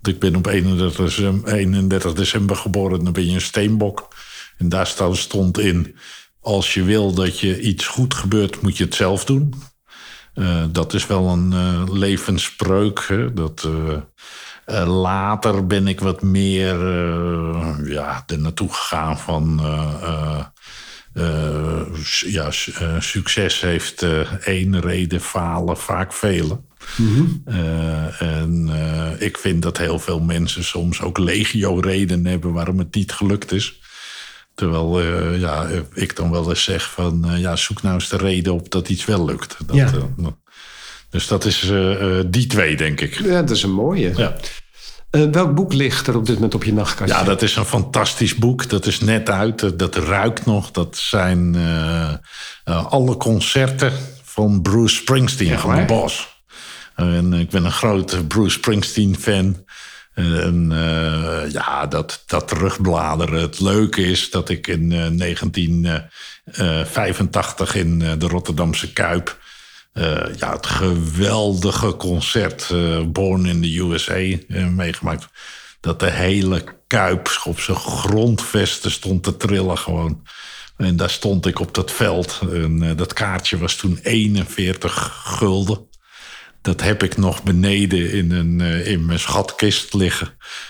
Want Ik ben op 31 december, 31 december geboren, dan ben je een steenbok. En daar stond in, als je wil dat je iets goed gebeurt, moet je het zelf doen. Eh, dat is wel een eh, levensspreuk. Hè? Dat, eh, later ben ik wat meer ja, er naartoe gegaan van... ja, succes heeft eh, één reden, falen vaak vele. Eh, en ik vind dat heel veel mensen soms ook legio-redenen hebben waarom het niet gelukt is. Terwijl eh, ja, ik dan wel eens zeg van eh, ja, zoek nou eens de reden op dat iets wel lukt. Dat, Ja. eh, dus dat is eh, eh, die twee, denk ik. Ja, dat is een mooie. Ja. Eh, welk boek ligt er op dit moment op je nachtkastje? Ja, dat is een fantastisch boek. Dat is net uit. Dat ruikt nog. Dat zijn eh, eh, alle concerten van Bruce Springsteen van de waar? Bos. En ik ben een grote Bruce Springsteen-fan. En eh, ja, dat, dat terugbladeren. Het leuke is dat ik in eh, 1985 in eh, de Rotterdamse Kuip... eh, ja, het geweldige concert eh, Born in the USA eh, meegemaakt. Dat de hele Kuip op zijn grondvesten stond te trillen gewoon. En daar stond ik op dat veld. En eh, dat kaartje was toen 41 gulden. Dat heb ik nog beneden in, een, eh, in mijn schatkist liggen.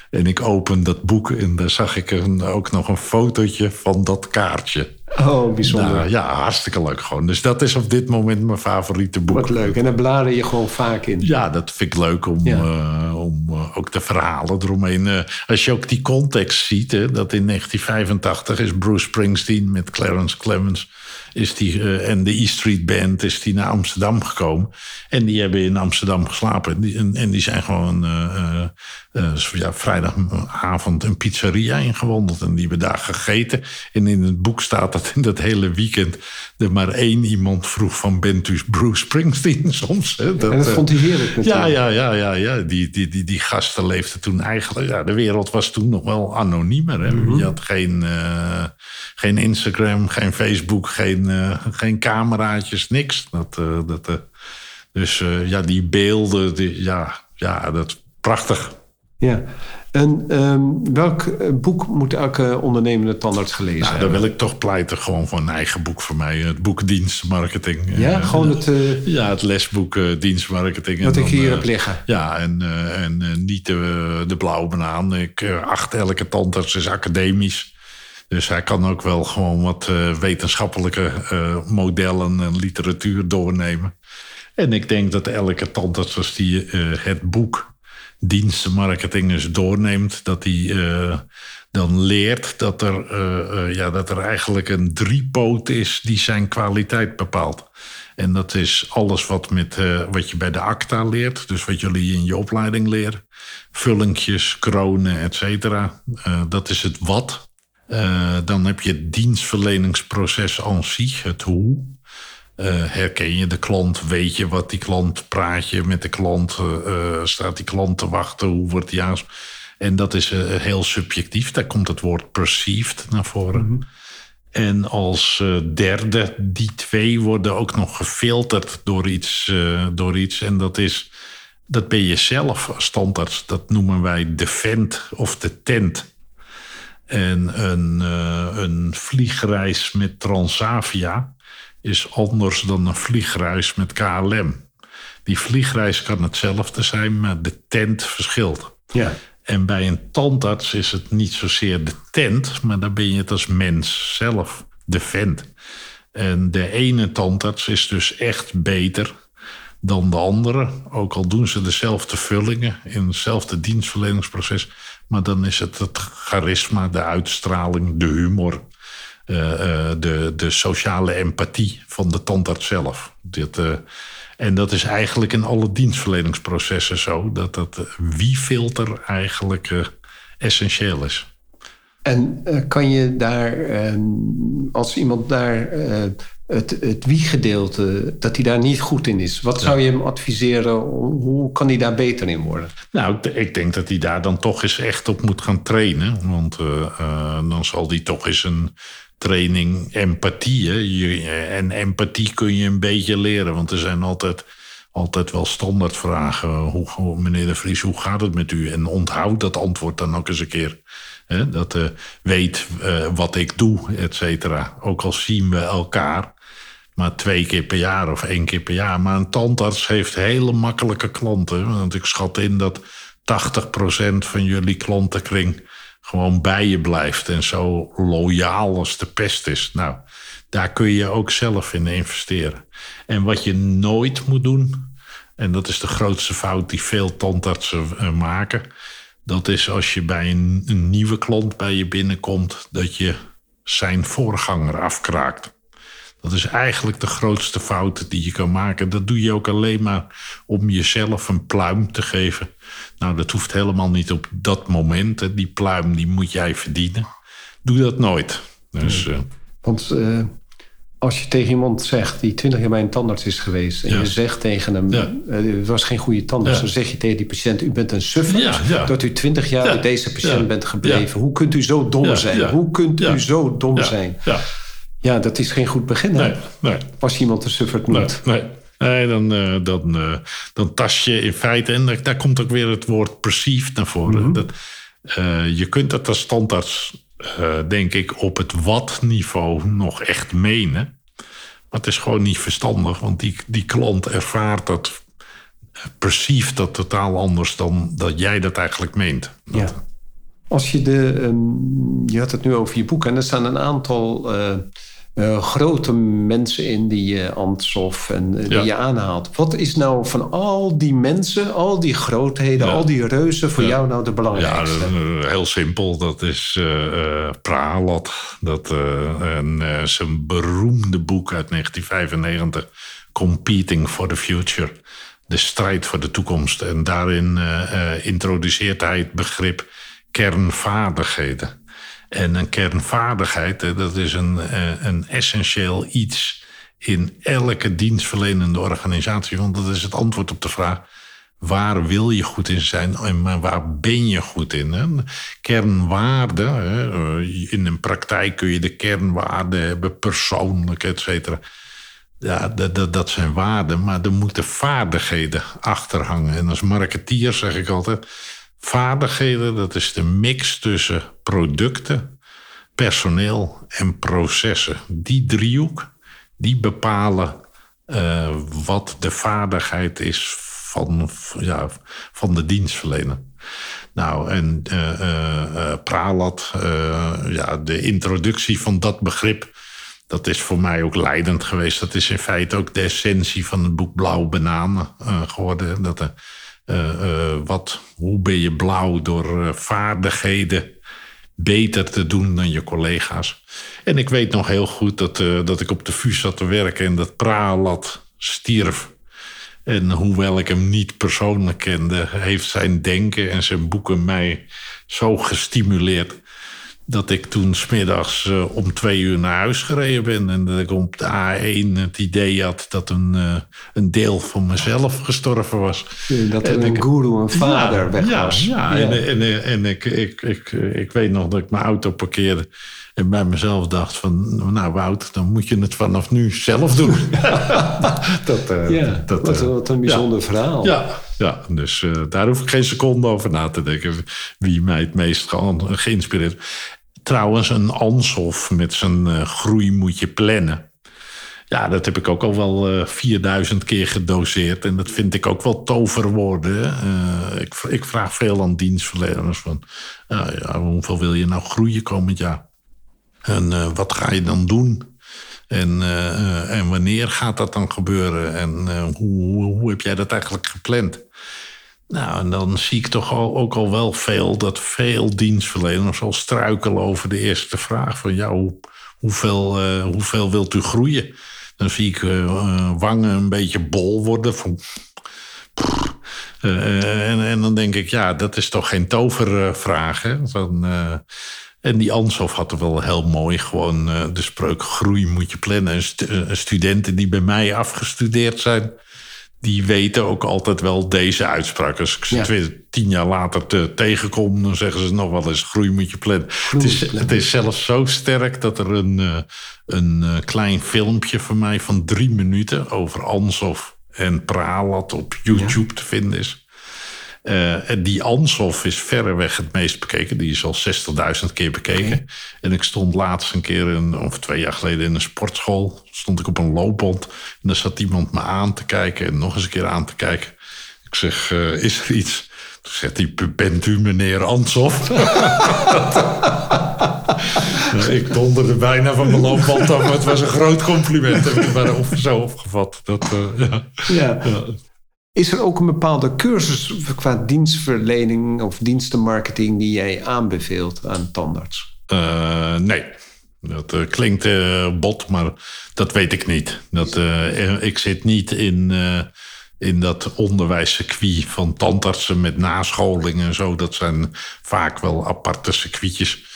En ik open dat boek en daar zag ik een, ook nog een fotootje van dat kaartje. Oh, bijzonder. Nou, ja, hartstikke leuk gewoon. Dus dat is op dit moment mijn favoriete boek. Wat leuk. En daar blader je gewoon vaak in. Ja, dat vind ik leuk om, Ja. eh, om eh, ook de verhalen eromheen. als je ook die context ziet, hè, dat in 1985 is Bruce Springsteen met Clarence Clemens is die, eh, en de E Street Band is die naar Amsterdam gekomen. En die hebben in Amsterdam geslapen. En die, en, die zijn gewoon eh, eh, ja, vrijdagavond een pizzeria ingewandeld. En die hebben daar gegeten. En in het boek staat dat in dat hele weekend er maar één iemand vroeg van bent u Bruce Springsteen <laughs> soms. Hè? en dat eh, vond hij heerlijk natuurlijk. ja, ja, ja, ja, ja. Die, die, die, die gasten leefden toen eigenlijk. Ja, de wereld was toen nog wel anoniemer. Hè? Je had geen, eh, geen Instagram, geen Facebook, geen, eh, geen cameraatjes, niks. Dat, dat, dus ja, die beelden, die, ja, ja, dat prachtig. Ja. En ehm, welk eh, boek moet elke ondernemende tandarts gelezen Nou, dan hebben? wil ik toch pleiten gewoon voor een eigen boek voor mij. Het boek dienstmarketing. Ja, Eh, gewoon het, eh, ja, het lesboek eh, dienstmarketing. En wat ik dan, hier eh, heb liggen. Ja, en, eh, en eh, niet de, de blauwe banaan. Ik eh, acht elke tandarts is academisch. Dus hij kan ook wel gewoon wat eh, wetenschappelijke eh, modellen en literatuur doornemen. En ik denk dat elke tandarts, als die eh, het boek dienstenmarketing eens doorneemt, dat hij eh, dan leert dat er, eh, eh, ja, dat er eigenlijk een driepoot is die zijn kwaliteit bepaalt. En dat is alles wat, met, wat je bij de ACTA leert. Dus wat jullie in je opleiding leren. Vullingjes, kronen, et cetera. Dat is het wat. Dan heb je het dienstverleningsproces aan zich, het hoe. Eh, herken je de klant? Weet je wat die klant? Praat je met de klant? Eh, eh, staat die klant te wachten? Hoe wordt die. En dat is heel subjectief. Daar komt het woord perceived naar voren. En als derde, die twee worden ook nog gefilterd door iets. door iets en dat is, dat ben je zelf als tandarts. Dat noemen wij de vent of de tent. En een, een vliegreis met Transavia is anders dan een vliegreis met KLM. Die vliegreis kan hetzelfde zijn, maar de tent verschilt. Ja. En bij een tandarts is het niet zozeer de tent, maar dan ben je het als mens zelf, de vent. En de ene tandarts is dus echt beter dan de andere. Ook al doen ze dezelfde vullingen in hetzelfde dienstverleningsproces. Maar dan is het het charisma, de uitstraling, de humor, de, de sociale empathie van de tandarts zelf. Dit, eh, en dat is eigenlijk in alle dienstverleningsprocessen zo. Dat dat eh, wie-filter eigenlijk eh, essentieel is. En eh, kan je daar, ehm, als iemand daar eh, het, het wie-gedeelte, dat hij daar niet goed in is, wat zou je hem adviseren? Hoe kan hij daar beter in worden? Nou, ik, denk dat hij daar dan toch eens echt op moet gaan trainen. Want eh, eh, dan zal hij toch eens een training empathie. En empathie kun je een beetje leren. Want er zijn altijd, altijd wel standaardvragen. Hoe, hoe- meneer de Vries, hoe gaat het met u? En onthoud dat antwoord dan ook eens een keer. Hè? Dat eh, weet eh, wat ik doe, et cetera. Ook al zien we elkaar maar twee keer per jaar of één keer per jaar. Maar een tandarts heeft hele makkelijke klanten. Want ik schat in dat 80% van jullie klantenkring gewoon bij je blijft. En zo loyaal als de pest is. Nou, daar kun je ook zelf in investeren. En wat je nooit moet doen, en dat is de grootste fout die veel tandartsen eh, maken. Dat is als je bij een, een nieuwe klant bij je binnenkomt, dat je zijn voorganger afkraakt. Dat is eigenlijk de grootste fout die je kan maken. Dat doe je ook alleen maar om jezelf een pluim te geven. Nou, dat hoeft helemaal niet op dat moment. hè. Die pluim die moet jij verdienen. Doe dat nooit. Dus eh, Want eh, als je tegen iemand zegt die twintig jaar bij een tandarts is geweest... en Ja. je zegt tegen hem, Ja. eh, het was geen goede tandarts... Ja. dan zeg je tegen die patiënt, u bent een suffer... Ja, ja. dat u twintig jaar Ja. bij deze patiënt bent gebleven. Hoe kunt u zo dom zijn? Hoe kunt u zo dom zijn? Ja, Ja, dat is geen goed begin, hè? nee, nee. Als iemand een suffert noemt. nee. Nee, dan, eh, dan, eh, dan tas je in feite... en daar, daar komt ook weer het woord perceived naar voren. dat, eh, je kunt dat als standaards, eh, denk ik, op het wat-niveau nog echt menen. Maar het is gewoon niet verstandig, want die, die klant ervaart dat... eh, perceived dat totaal anders dan dat jij dat eigenlijk meent. Ja. Als je de, ehm, je had het nu over je boek en er staan een aantal eh, eh, grote mensen in die je Antsoff en eh, die Ja. je aanhaalt. Wat is nou van al die mensen, al die grootheden, Ja. al die reuzen voor Ja. jou nou de Ja, belangrijkste? eh, heel simpel. Dat is eh eh, Pralat. Dat, eh, en, eh, zijn beroemde boek uit 1995, Competing for the Future. De strijd voor de toekomst. En daarin eh, eh, introduceert hij het begrip kernvaardigheden. En een kernvaardigheid, dat is een, eh, een essentieel iets in elke dienstverlenende organisatie. Want dat is het antwoord op de vraag: waar wil je goed in zijn en waar ben je goed in? Kernwaarden, hè, eh, in een praktijk kun je de kernwaarden hebben, persoonlijk, et cetera. Ja, dat, dat, dat zijn waarden, maar er moeten vaardigheden achter hangen. En als marketeer zeg ik altijd, Vaardigheden, dat is de mix tussen producten, personeel en processen. Die driehoek, die bepalen eh, wat de vaardigheid is van, ja, van de dienstverlener. Nou, en eh, Pralat, ja, de introductie van dat begrip, dat is voor mij ook leidend geweest. Dat is in feite ook de essentie van het boek Blauwe Bananen geworden. Dat, er, wat, hoe ben je blauw door eh, vaardigheden beter te doen dan je collega's. En ik weet nog heel goed dat, eh, dat ik op de VU zat te werken en dat Pralat stierf. En hoewel ik hem niet persoonlijk kende, heeft zijn denken en zijn boeken mij zo gestimuleerd. Dat ik toen smiddags uh, om twee uur naar huis gereden ben. En dat ik op de A1 het idee had dat een, uh, een deel van mezelf gestorven was. Dat er een guru, een vader ja, weg ja, was. Ja, en, en, en ik, ik, ik, ik weet nog dat ik mijn auto parkeerde. En bij mezelf dacht van, nou Wout, dan moet je het vanaf nu zelf doen. <laughs> dat, uh, ja, dat, wat, wat, een bijzonder ja. verhaal. Ja, ja dus daar hoef ik geen seconde over na te denken. Wie mij het meest ge geïnspireerd. Trouwens, een Ansoff met zijn groei moet je plannen. Ja, dat heb ik ook al wel 4000 keer gedoseerd. En dat vind ik ook wel toverwoorden. ik, ik vraag veel aan dienstverleners van... ja, hoeveel wil je nou groeien komend jaar? En uh, wat ga je dan doen? En, uh, en wanneer gaat dat dan gebeuren? En uh, hoe, hoe heb jij dat eigenlijk gepland? Nou, en dan zie ik toch ook al wel veel dat veel dienstverleners al struikelen over de eerste vraag: van ja, hoe, hoeveel, hoeveel wilt u groeien? Dan zie ik wangen een beetje bol worden. Van, en, dan denk ik, ja, dat is toch geen tovervraag. Hè? En die Ansoff had er wel heel mooi gewoon de spreuk groei moet je plannen. En st studenten die bij mij afgestudeerd zijn, die weten ook altijd wel deze uitspraak. Als ik ze ja. tien jaar later te, tegenkom, dan zeggen ze nog wel eens groei moet je plannen. Het is, het is, zelfs zo sterk dat er een, uh, een klein filmpje van mij van drie minuten over Ansoff en Pralat op YouTube ja. te vinden is. Uh, en die Ansoff is verreweg het meest bekeken. Die is al 60.000 keer bekeken. Okay. En ik stond laatst een keer, in, of twee jaar geleden, in een sportschool. Stond ik op een loopband. En daar zat iemand me aan te kijken en nog eens een keer aan te kijken. Ik zeg, uh, is er iets? Toen zegt hij, bent u meneer Ansoff? <laughs> ik donderde bijna van mijn loopband af. Maar het was een groot compliment. Heb ik op, zo opgevat. Dat, uh, ja. ja. ja. Is er ook een bepaalde cursus qua dienstverlening of dienstenmarketing die jij aanbeveelt aan tandarts? Uh, nee. Dat uh, klinkt uh, bot, maar dat weet ik niet. Dat, ik zit niet in, in dat onderwijscircuit van tandartsen met nascholing en zo. Dat zijn vaak wel aparte circuitjes.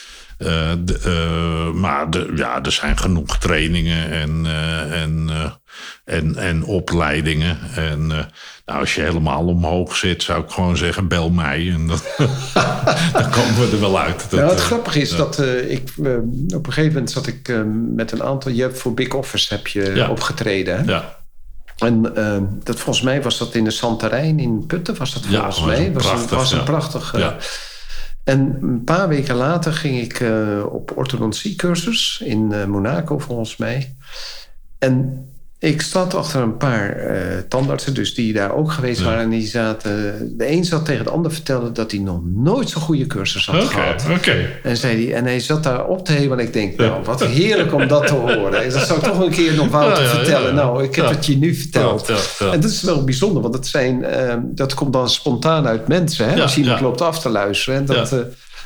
De, uh, maar de, ja, er zijn genoeg trainingen en, uh, en, en, en opleidingen. En nou, als je helemaal omhoog zit, zou ik gewoon zeggen: bel mij. En dan, <laughs> dan komen we er wel uit. Dat, nou, het grappige is dat ik op een gegeven moment zat ik met een aantal. Je hebt voor Big Office heb je ja. opgetreden. Hè? Ja. En dat volgens mij was dat in de Santerijn in Putten, was dat volgens ja, mij. Was prachtig, was een ja. prachtig. Ja. En een paar weken later ging ik uh, op orthodonciecursus in uh, Monaco, volgens mij. En ik stond achter een paar uh, tandartsen, dus die daar ook geweest ja. waren. En die zaten, de een zat tegen de ander vertellen dat hij nog nooit zo'n goede cursus had okay, gehad. Okay. En, zei die, en hij zat daar op te heen. En ik denk, nou, wat heerlijk om dat te horen. Dat zou ik toch een keer nog Wouter ja, ja, vertellen. Nou, ik heb het je nu verteld. En dat is wel bijzonder, want het zijn, uh, dat komt dan spontaan uit mensen. Hè? Als iemand loopt af te luisteren. En dat... Uh,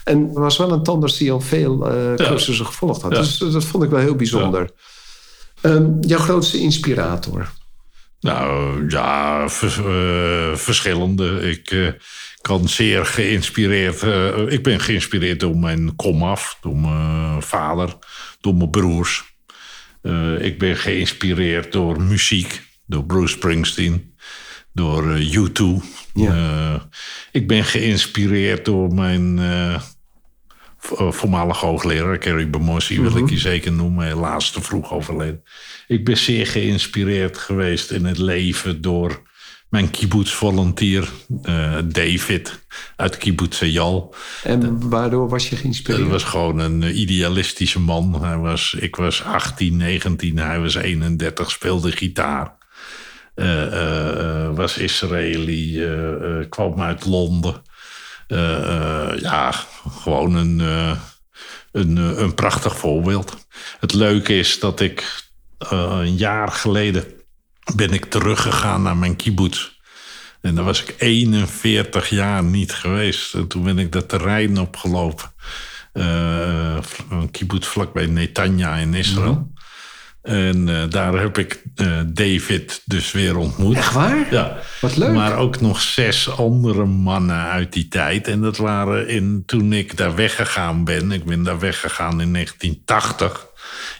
en er was wel een tandarts die al veel uh, cursussen gevolgd had. Dus dat vond ik wel heel bijzonder. Ja. Um, jouw grootste inspirator? Nou ja, vers, uh, verschillende. Ik uh, kan zeer geïnspireerd. Uh, ik ben geïnspireerd door mijn komaf, door mijn vader, door mijn broers. ik ben geïnspireerd door muziek, door Bruce Springsteen, door U2. Ja. ik ben geïnspireerd door mijn voormalig hoogleraar, Kerry Bemossi, -hmm. wil ik je zeker noemen, helaas te vroeg overleden. Ik ben zeer geïnspireerd geweest in het leven door mijn kibbutz-volunteer uh, David uit kibbutz Jal. En waardoor was je geïnspireerd? Hij was gewoon een idealistische man. Hij was, ik was 18, 19, hij was 31, speelde gitaar. Uh, uh, was Israëli, kwam uit Londen. Ja, gewoon een, een, een prachtig voorbeeld. Het leuke is dat ik een jaar geleden ben ik teruggegaan naar mijn kibbutz. En dan was ik 41 jaar niet geweest. En toen ben ik dat terrein opgelopen. Uh, een kibbutz vlakbij Netanya in Israël. Mhm. En uh, daar heb ik uh, David dus weer ontmoet. Echt waar? Ja. Wat leuk. Maar ook nog zes andere mannen uit die tijd. En dat waren in, toen ik daar weggegaan ben. Ik ben daar weggegaan in 1980.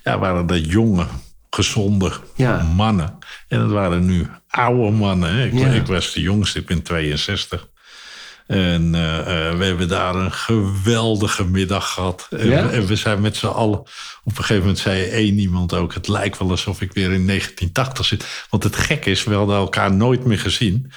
Ja, waren dat jonge gezonde ja. mannen. En het waren nu oude mannen. Ik, Ja. ik was de jongste, ik ben 62. En eh, eh, we hebben daar een geweldige middag gehad. En, Ja? en we zijn met z'n allen... Op een gegeven moment zei één iemand ook... het lijkt wel alsof ik weer in 1980 zit. Want het gek is, we hadden elkaar nooit meer gezien.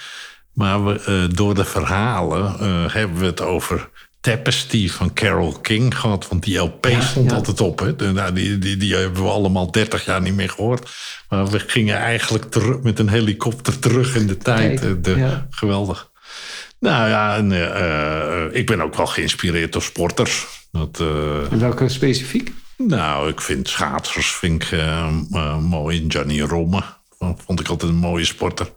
Maar we, eh, door de verhalen hebben we het over... Tapestry van Carole King gehad. Want die LP stond ja. altijd op. Hè? De- Nou, die, die, die hebben we allemaal 30 jaar niet meer gehoord. Maar we gingen eigenlijk terug, met een helikopter terug in de tijd. De, ja. Geweldig. Nou ja, en, eh, eh, ik ben ook wel geïnspireerd door sporters. Dat, eh, En welke specifiek? nou, ik vind schaatsers vind ik, mooi. Gianni Romme vond ik altijd een mooie sporter.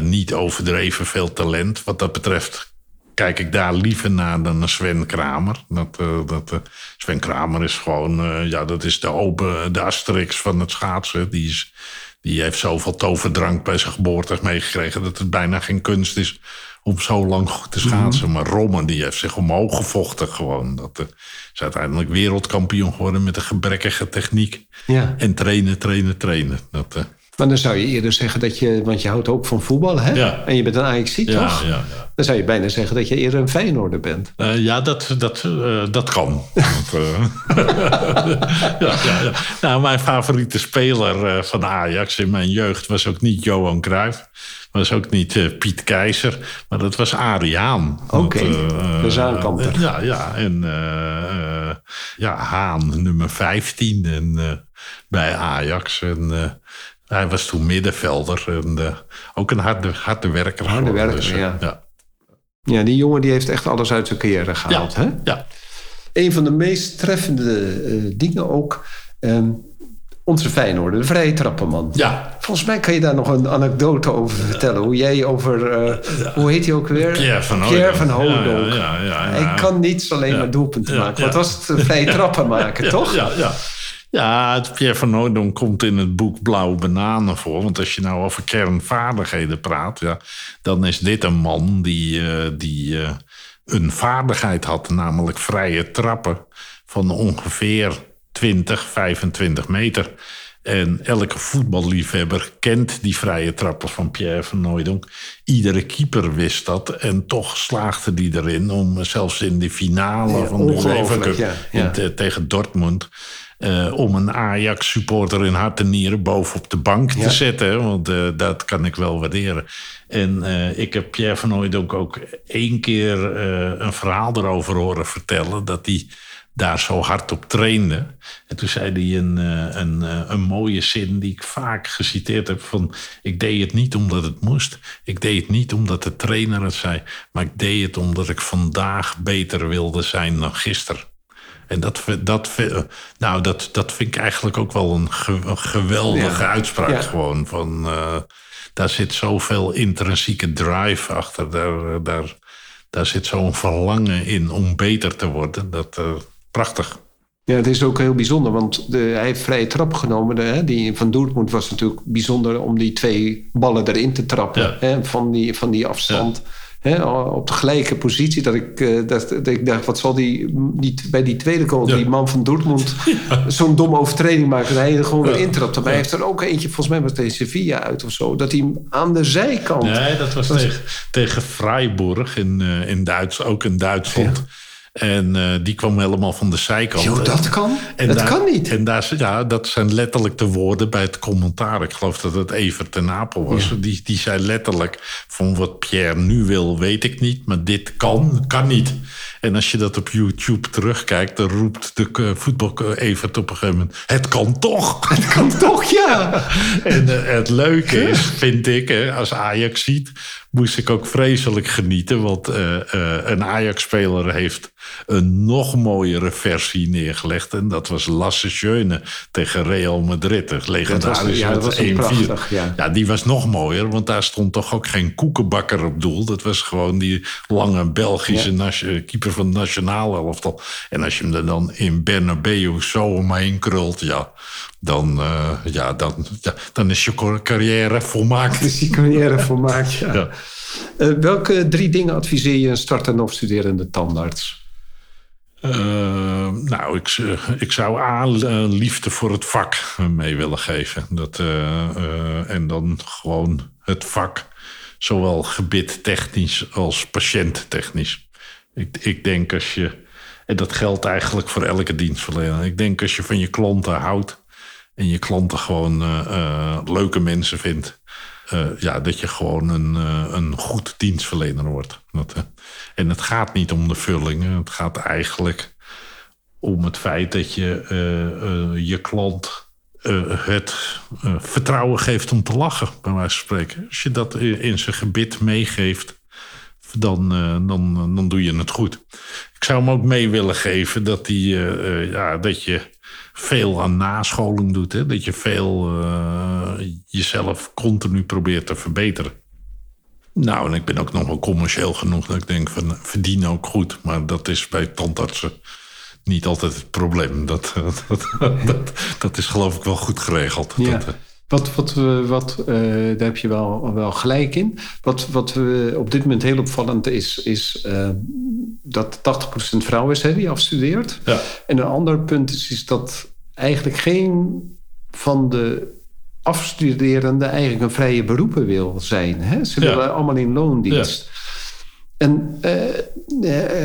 Niet overdreven veel talent. Wat dat betreft kijk ik daar liever naar dan Sven Kramer. Dat, dat, Sven Kramer is gewoon, ja, dat is de, open, de asterix van het schaatsen. Die, is, die heeft zoveel toverdrank bij zijn geboorte meegekregen... dat het bijna geen kunst is om zo lang goed te schaatsen. Maar Romme, die heeft zich omhoog gevochten gewoon. Dat eh, is uiteindelijk wereldkampioen geworden met een gebrekkige techniek. Ja. En trainen, trainen, trainen. Dat, eh, Maar dan zou je eerder zeggen dat je... Want je houdt ook van voetbal, hè? Ja. En je bent een ajax ja, toch? ja, ja. Dan zou je bijna zeggen dat je eerder een Feyenoorder bent. Eh, ja, dat, dat, eh, dat kan. <laughs> Want, eh, <laughs> ja, ja, ja. Nou, mijn favoriete speler van Ajax in mijn jeugd was ook niet Johan Cruijff. Was ook niet Piet Keizer, maar dat was Ariaan. Oké, eh, de Zaankanter. ja, ja, en ja, Haan, nummer 15 en, bij Ajax. En, hij was toen middenvelder en eh, ook een harde, harde werker. Harde werker, eh, ja. ja. Ja, die jongen die heeft echt alles uit zijn carrière gehaald, hè? ja. Een van de meest treffende eh, dingen ook... ehm, onze Feyenoorder, de vrije trappenman. Ja. Volgens mij kan je daar nog een anekdote over vertellen. Hoe jij over... Hoe heet hij ook weer? Pierre van Pierre van. Ja, ja, ja, ja, Hij ja. kan niet alleen Ja. maar doelpunten Ja, maken. ja. Wat was het? Vrije <laughs> trappen maken, toch? Ja, ja. Ja Pierre van Hooydonk komt in het boek Blauwe Bananen voor. Want als je nou over kernvaardigheden praat... Ja, dan is dit een man die, eh, die eh, een vaardigheid had... namelijk vrije trappen van ongeveer 20, 25 meter... En elke voetballiefhebber kent die vrije trappen van Pierre van Hooijdonk. Iedere keeper wist dat. En toch slaagde die erin om zelfs in de finale Ja, van de UEFA Cup ja, ja. tegen Dortmund... eh, om een Ajax-supporter in hart en nieren bovenop de bank Ja. te zetten. Want eh, dat kan ik wel waarderen. En eh, ik heb Pierre van Hooijdonk ook één keer een verhaal erover horen vertellen... dat hij daar zo hard op trainde. En toen zei hij een, een, een mooie zin die ik vaak geciteerd heb van... ik deed het niet omdat het moest. Ik deed het niet omdat de trainer het zei. Maar ik deed het omdat ik vandaag beter wilde zijn dan gisteren. En dat, dat, vi- nou, dat, dat vind ik eigenlijk ook wel een, ge- een geweldige Ja. uitspraak. Ja. Gewoon van, eh, daar zit zoveel intrinsieke drive achter. Daar, daar, daar zit zo'n verlangen in om beter te worden. Dat, eh, prachtig. Ja, het is ook heel bijzonder, want de, hij heeft vrije trap genomen. De, hè, die van Dortmund was natuurlijk bijzonder om die twee ballen erin te trappen. Ja. Hè, van, die, van die afstand. Hè, op de gelijke positie. Dat ik, eh, dat, dat ik dacht, wat zal die, die bij die tweede goal, Ja. die man van Dortmund, <laughs> zo'n domme overtreding maken. En hij er gewoon weer intrapt. Maar hij heeft er ook eentje, volgens mij was het tegen Sevilla uit of zo. Dat hij hem aan de zijkant. Nee, dat was tegen, tegen Freiburg in, eh, in Duits, ook in Duitsland. En eh, die kwam helemaal van de zijkant. Yo, dat kan? En dat daar- kan niet. En daar, ja, dat zijn letterlijk de woorden bij het commentaar. Ik geloof dat het Evert ten Apel was. Die, die zei letterlijk van wat Pierre nu wil, weet ik niet. Maar dit kan, kan niet. En als je dat op YouTube terugkijkt, dan roept de eh, voetbal Evert op een gegeven moment... Het kan toch! <laughs> Dat kan toch, ja. <laughs> En eh, het leuke is, vind ik, hè, als Ajax ziet, moest ik ook vreselijk genieten. Want eh, eh, een Ajax-speler heeft een nog mooiere versie neergelegd. En dat was Lasse Schöne tegen Real Madrid. De legendarische ja, dat was een 1-4. prachtig, ja. die was nog mooier, want daar stond toch ook geen koekenbakker op doel. Dat was gewoon die lange Belgische nation- keeper van het nationale elftal. En als je hem er dan in Bernabeu zo omheen krult, ja, dan, eh, ja, dan, ja, dan is je carrière volmaakt. Dus die carrière volmaakt, ja. <laughs> Ja. Eh, welke drie dingen adviseer je een startende of studerende tandarts? Eh, nou, ik, ik zou A, liefde voor het vak mee willen geven. Dat, en dan gewoon het vak, zowel gebidtechnisch als patiënttechnisch. Ik, ik denk als je, en dat geldt eigenlijk voor elke dienstverlener. Ik denk als je van je klanten houdt en je klanten gewoon eh, eh, leuke mensen vindt. eh, ja, dat je gewoon een, een goed dienstverlener wordt. En het gaat niet om de vullingen. Het gaat eigenlijk om het feit dat je je klant het vertrouwen geeft om te lachen, bij wijze van spreken. Als je dat in, zijn gebit meegeeft, dan, dan, dan doe je het goed. Ik zou hem ook mee willen geven dat, die, ja, dat je veel aan nascholing doet. Hè? Dat je veel eh, jezelf continu probeert te verbeteren. Nou, en ik ben ook nog wel commercieel genoeg dat ik denk van verdien ook goed. Maar dat is bij tandartsen niet altijd het probleem. Dat, <laughs> dat, dat, dat is geloof ik wel goed geregeld. Ja. Dat, eh, Wat, wat, wat, eh, daar heb je wel, wel gelijk in. Wat, wat we op dit moment heel opvallend is, is eh, dat 80% vrouw is hè, die afstudeert. Ja. En een ander punt is, is dat eigenlijk geen van de afstuderenden eigenlijk een vrije beroepen wil zijn. Hè? Ze Ja. willen allemaal in loondienst. En eh, eh,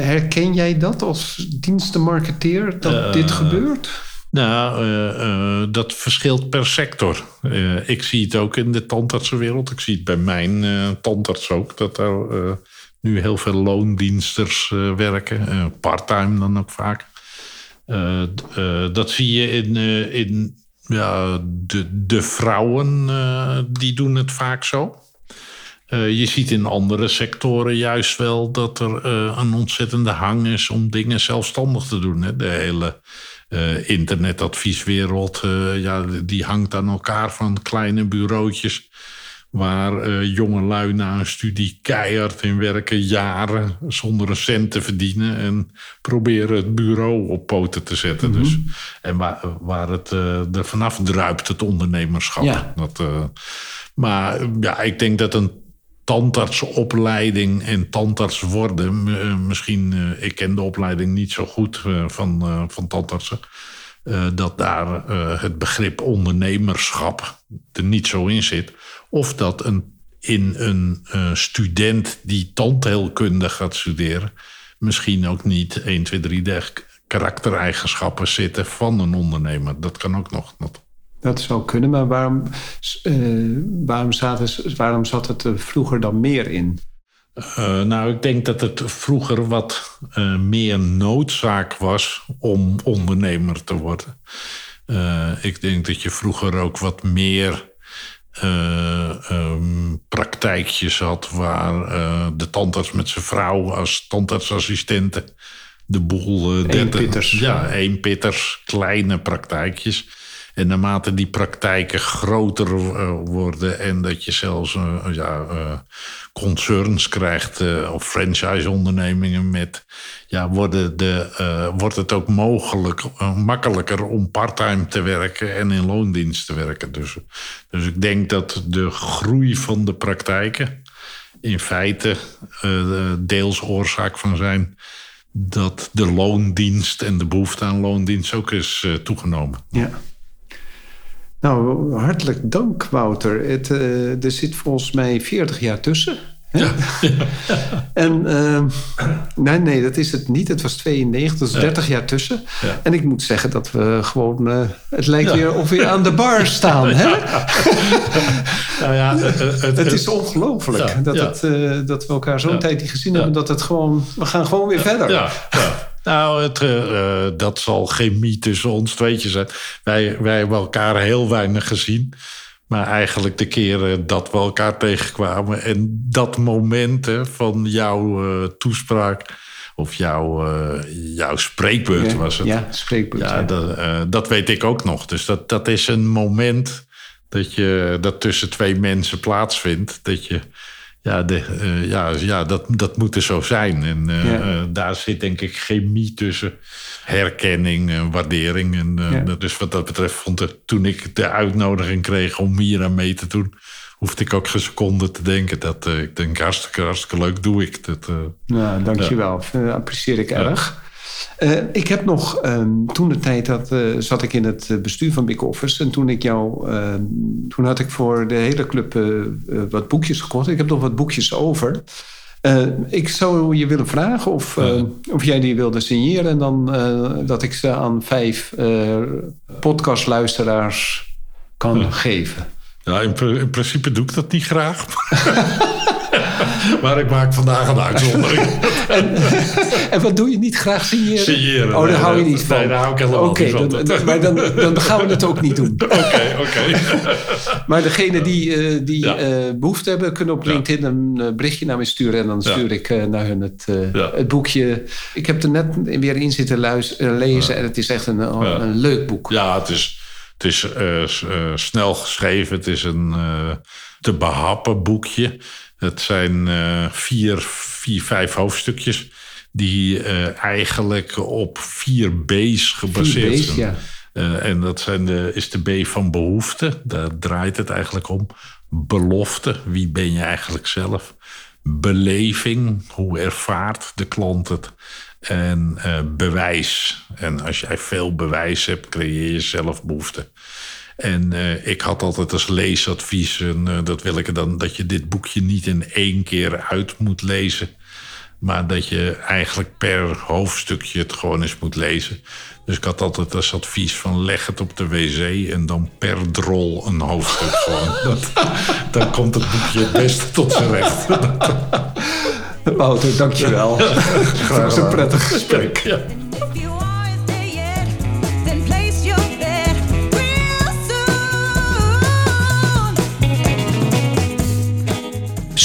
herken jij dat als dienstenmarketeer, dat dit gebeurt? Nou, eh, eh, dat verschilt per sector. Eh, ik zie het ook in de tandartsenwereld. Ik zie het bij mijn tandarts ook. Dat er nu heel veel loondiensters werken. Parttime dan ook vaak. Dat zie je in, in ja, de, de vrouwen. die doen het vaak zo. Je ziet in andere sectoren juist wel dat er een ontzettende hang is om dingen zelfstandig te doen. Hè? De hele eh, internetadvieswereld, eh, ja, die hangt aan elkaar van kleine bureautjes. Waar eh, jonge lui na een studie keihard in werken, jaren zonder een cent te verdienen. En proberen het bureau op poten te zetten. dus, en waar, waar het er vanaf druipt, het ondernemerschap. Ja. Dat, maar ja, ik denk dat een tandartsopleiding en tandarts worden. eh, misschien, eh, ik ken de opleiding niet zo goed eh, van, van tandartsen. dat daar het begrip ondernemerschap er niet zo in zit. Of dat een, in een student die tandheelkunde gaat studeren. misschien ook niet 1, 2, 3 de karaktereigenschappen zitten van een ondernemer. Dat kan ook nog. Dat zou kunnen, maar waarom, eh, waarom, zat, het, waarom zat het er vroeger dan meer in? Eh, nou, ik denk dat het vroeger wat eh, meer noodzaak was om ondernemer te worden. Ik denk dat je vroeger ook wat meer eh, ehm, praktijkjes had waar de tandarts met zijn vrouw als tandartsassistente de boel. eh, 30 Eenpitters. Ja, eenpitters, kleine praktijkjes. En naarmate die praktijken groter eh, worden en dat je zelfs eh, ja, eh, concerns krijgt of franchise-ondernemingen met, ja, worden de, wordt het ook mogelijk, makkelijker om parttime te werken en in loondienst te werken. Dus, dus ik denk dat de groei van de praktijken in feite deels oorzaak van zijn dat de loondienst en de behoefte aan loondienst ook is toegenomen. Ja. Nou, hartelijk dank, Wouter. Het, eh, er zit volgens mij 40 jaar tussen. Hè? <laughs> En ehm, nee, nee, dat is het niet. Het was 92, dat is 30 jaar tussen. Ja. En ik moet zeggen dat we gewoon... eh, het lijkt Ja. weer of we aan de bar staan. Hè? <laughs> Nou ja, het, het- Het is ongelooflijk Ja, dat, ja. eh, dat we elkaar zo'n Ja. tijd niet gezien Ja. hebben. Dat het gewoon... We gaan gewoon weer verder. Ja, ja. Nou, het, eh, eh, dat zal chemie tussen ons tweetjes zijn. Wij, wij hebben elkaar heel weinig gezien. Maar eigenlijk de keren dat we elkaar tegenkwamen... en dat moment hè, van jouw eh, toespraak... of jouw, eh, jouw spreekbeurt Ja, was het. Ja, spreekbeurt. Ja, ja. dat, dat weet ik ook nog. Dus dat, dat is een moment dat, je, dat tussen twee mensen plaatsvindt. Dat je, ja, de, eh, ja, ja dat, dat moet er zo zijn. En eh, Ja. eh, daar zit denk ik chemie tussen. Herkenning en waardering. En, Ja. Dus wat dat betreft vond ik, toen ik de uitnodiging kreeg om hier aan mee te doen... hoefde ik ook geen seconde te denken. Dat, ik denk hartstikke, hartstikke leuk, doe ik. Dat, Nou, dankjewel. Dat apprecieer ik erg. Eh, ik heb nog, ehm, toen de tijd dat, eh, zat ik in het eh, bestuur van Big Office. En toen ik jou, ehm, toen had ik voor de hele club wat boekjes gekocht. Ik heb nog wat boekjes over. Ik zou je willen vragen of, eh, of jij die wilde signeren. En dan dat ik ze aan vijf podcastluisteraars kan geven. Ja, in, pr- in principe doe ik dat niet graag. <laughs> <laughs> maar ik maak vandaag een uitzondering. <laughs> En wat doe je niet graag signeren? Signeren, Oh, daar nee, hou je niet van. nee, daar hou ik helemaal Oké, niet van. dan- maar dan, dan gaan we het ook niet doen. <laughs> Oké, oké. Maar degene die, eh, die Ja. eh, behoefte hebben, kunnen op. LinkedIn een eh, berichtje naar mij sturen. En dan stuur ik naar hun het, het boekje. Ik heb er net weer in zitten luis- eh, lezen. En het is echt een, een, Ja. een leuk boek. Ja, het is, het is snel geschreven. Het is een te behappen boekje. Het zijn eh, vier, vier, vijf hoofdstukjes... die eh, eigenlijk op vier B's gebaseerd B's, zijn. ja. Eh, en dat zijn de, is de B van behoefte. Daar draait het eigenlijk om. Belofte, wie ben je eigenlijk zelf? Beleving, hoe ervaart de klant het? En bewijs. En als jij veel bewijs hebt, creëer je zelf behoefte. En eh, ik had altijd als leesadvies, en eh, dat wil ik er dan, dat je dit boekje niet in één keer uit moet lezen. Maar dat je eigenlijk per hoofdstukje het gewoon eens moet lezen. Dus ik had altijd als advies van leg het op de wc en dan per drol een hoofdstuk <laughs> gewoon. Dat, dan komt het boekje het beste tot zijn recht. <laughs> Wouter, dankjewel. <laughs> Het was een prettig gesprek. Ja.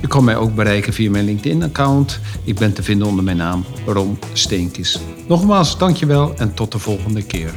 Je kan mij ook bereiken via mijn LinkedIn-account. Ik ben te vinden onder mijn naam Ron Steenkis. Nogmaals, dankjewel en tot de volgende keer.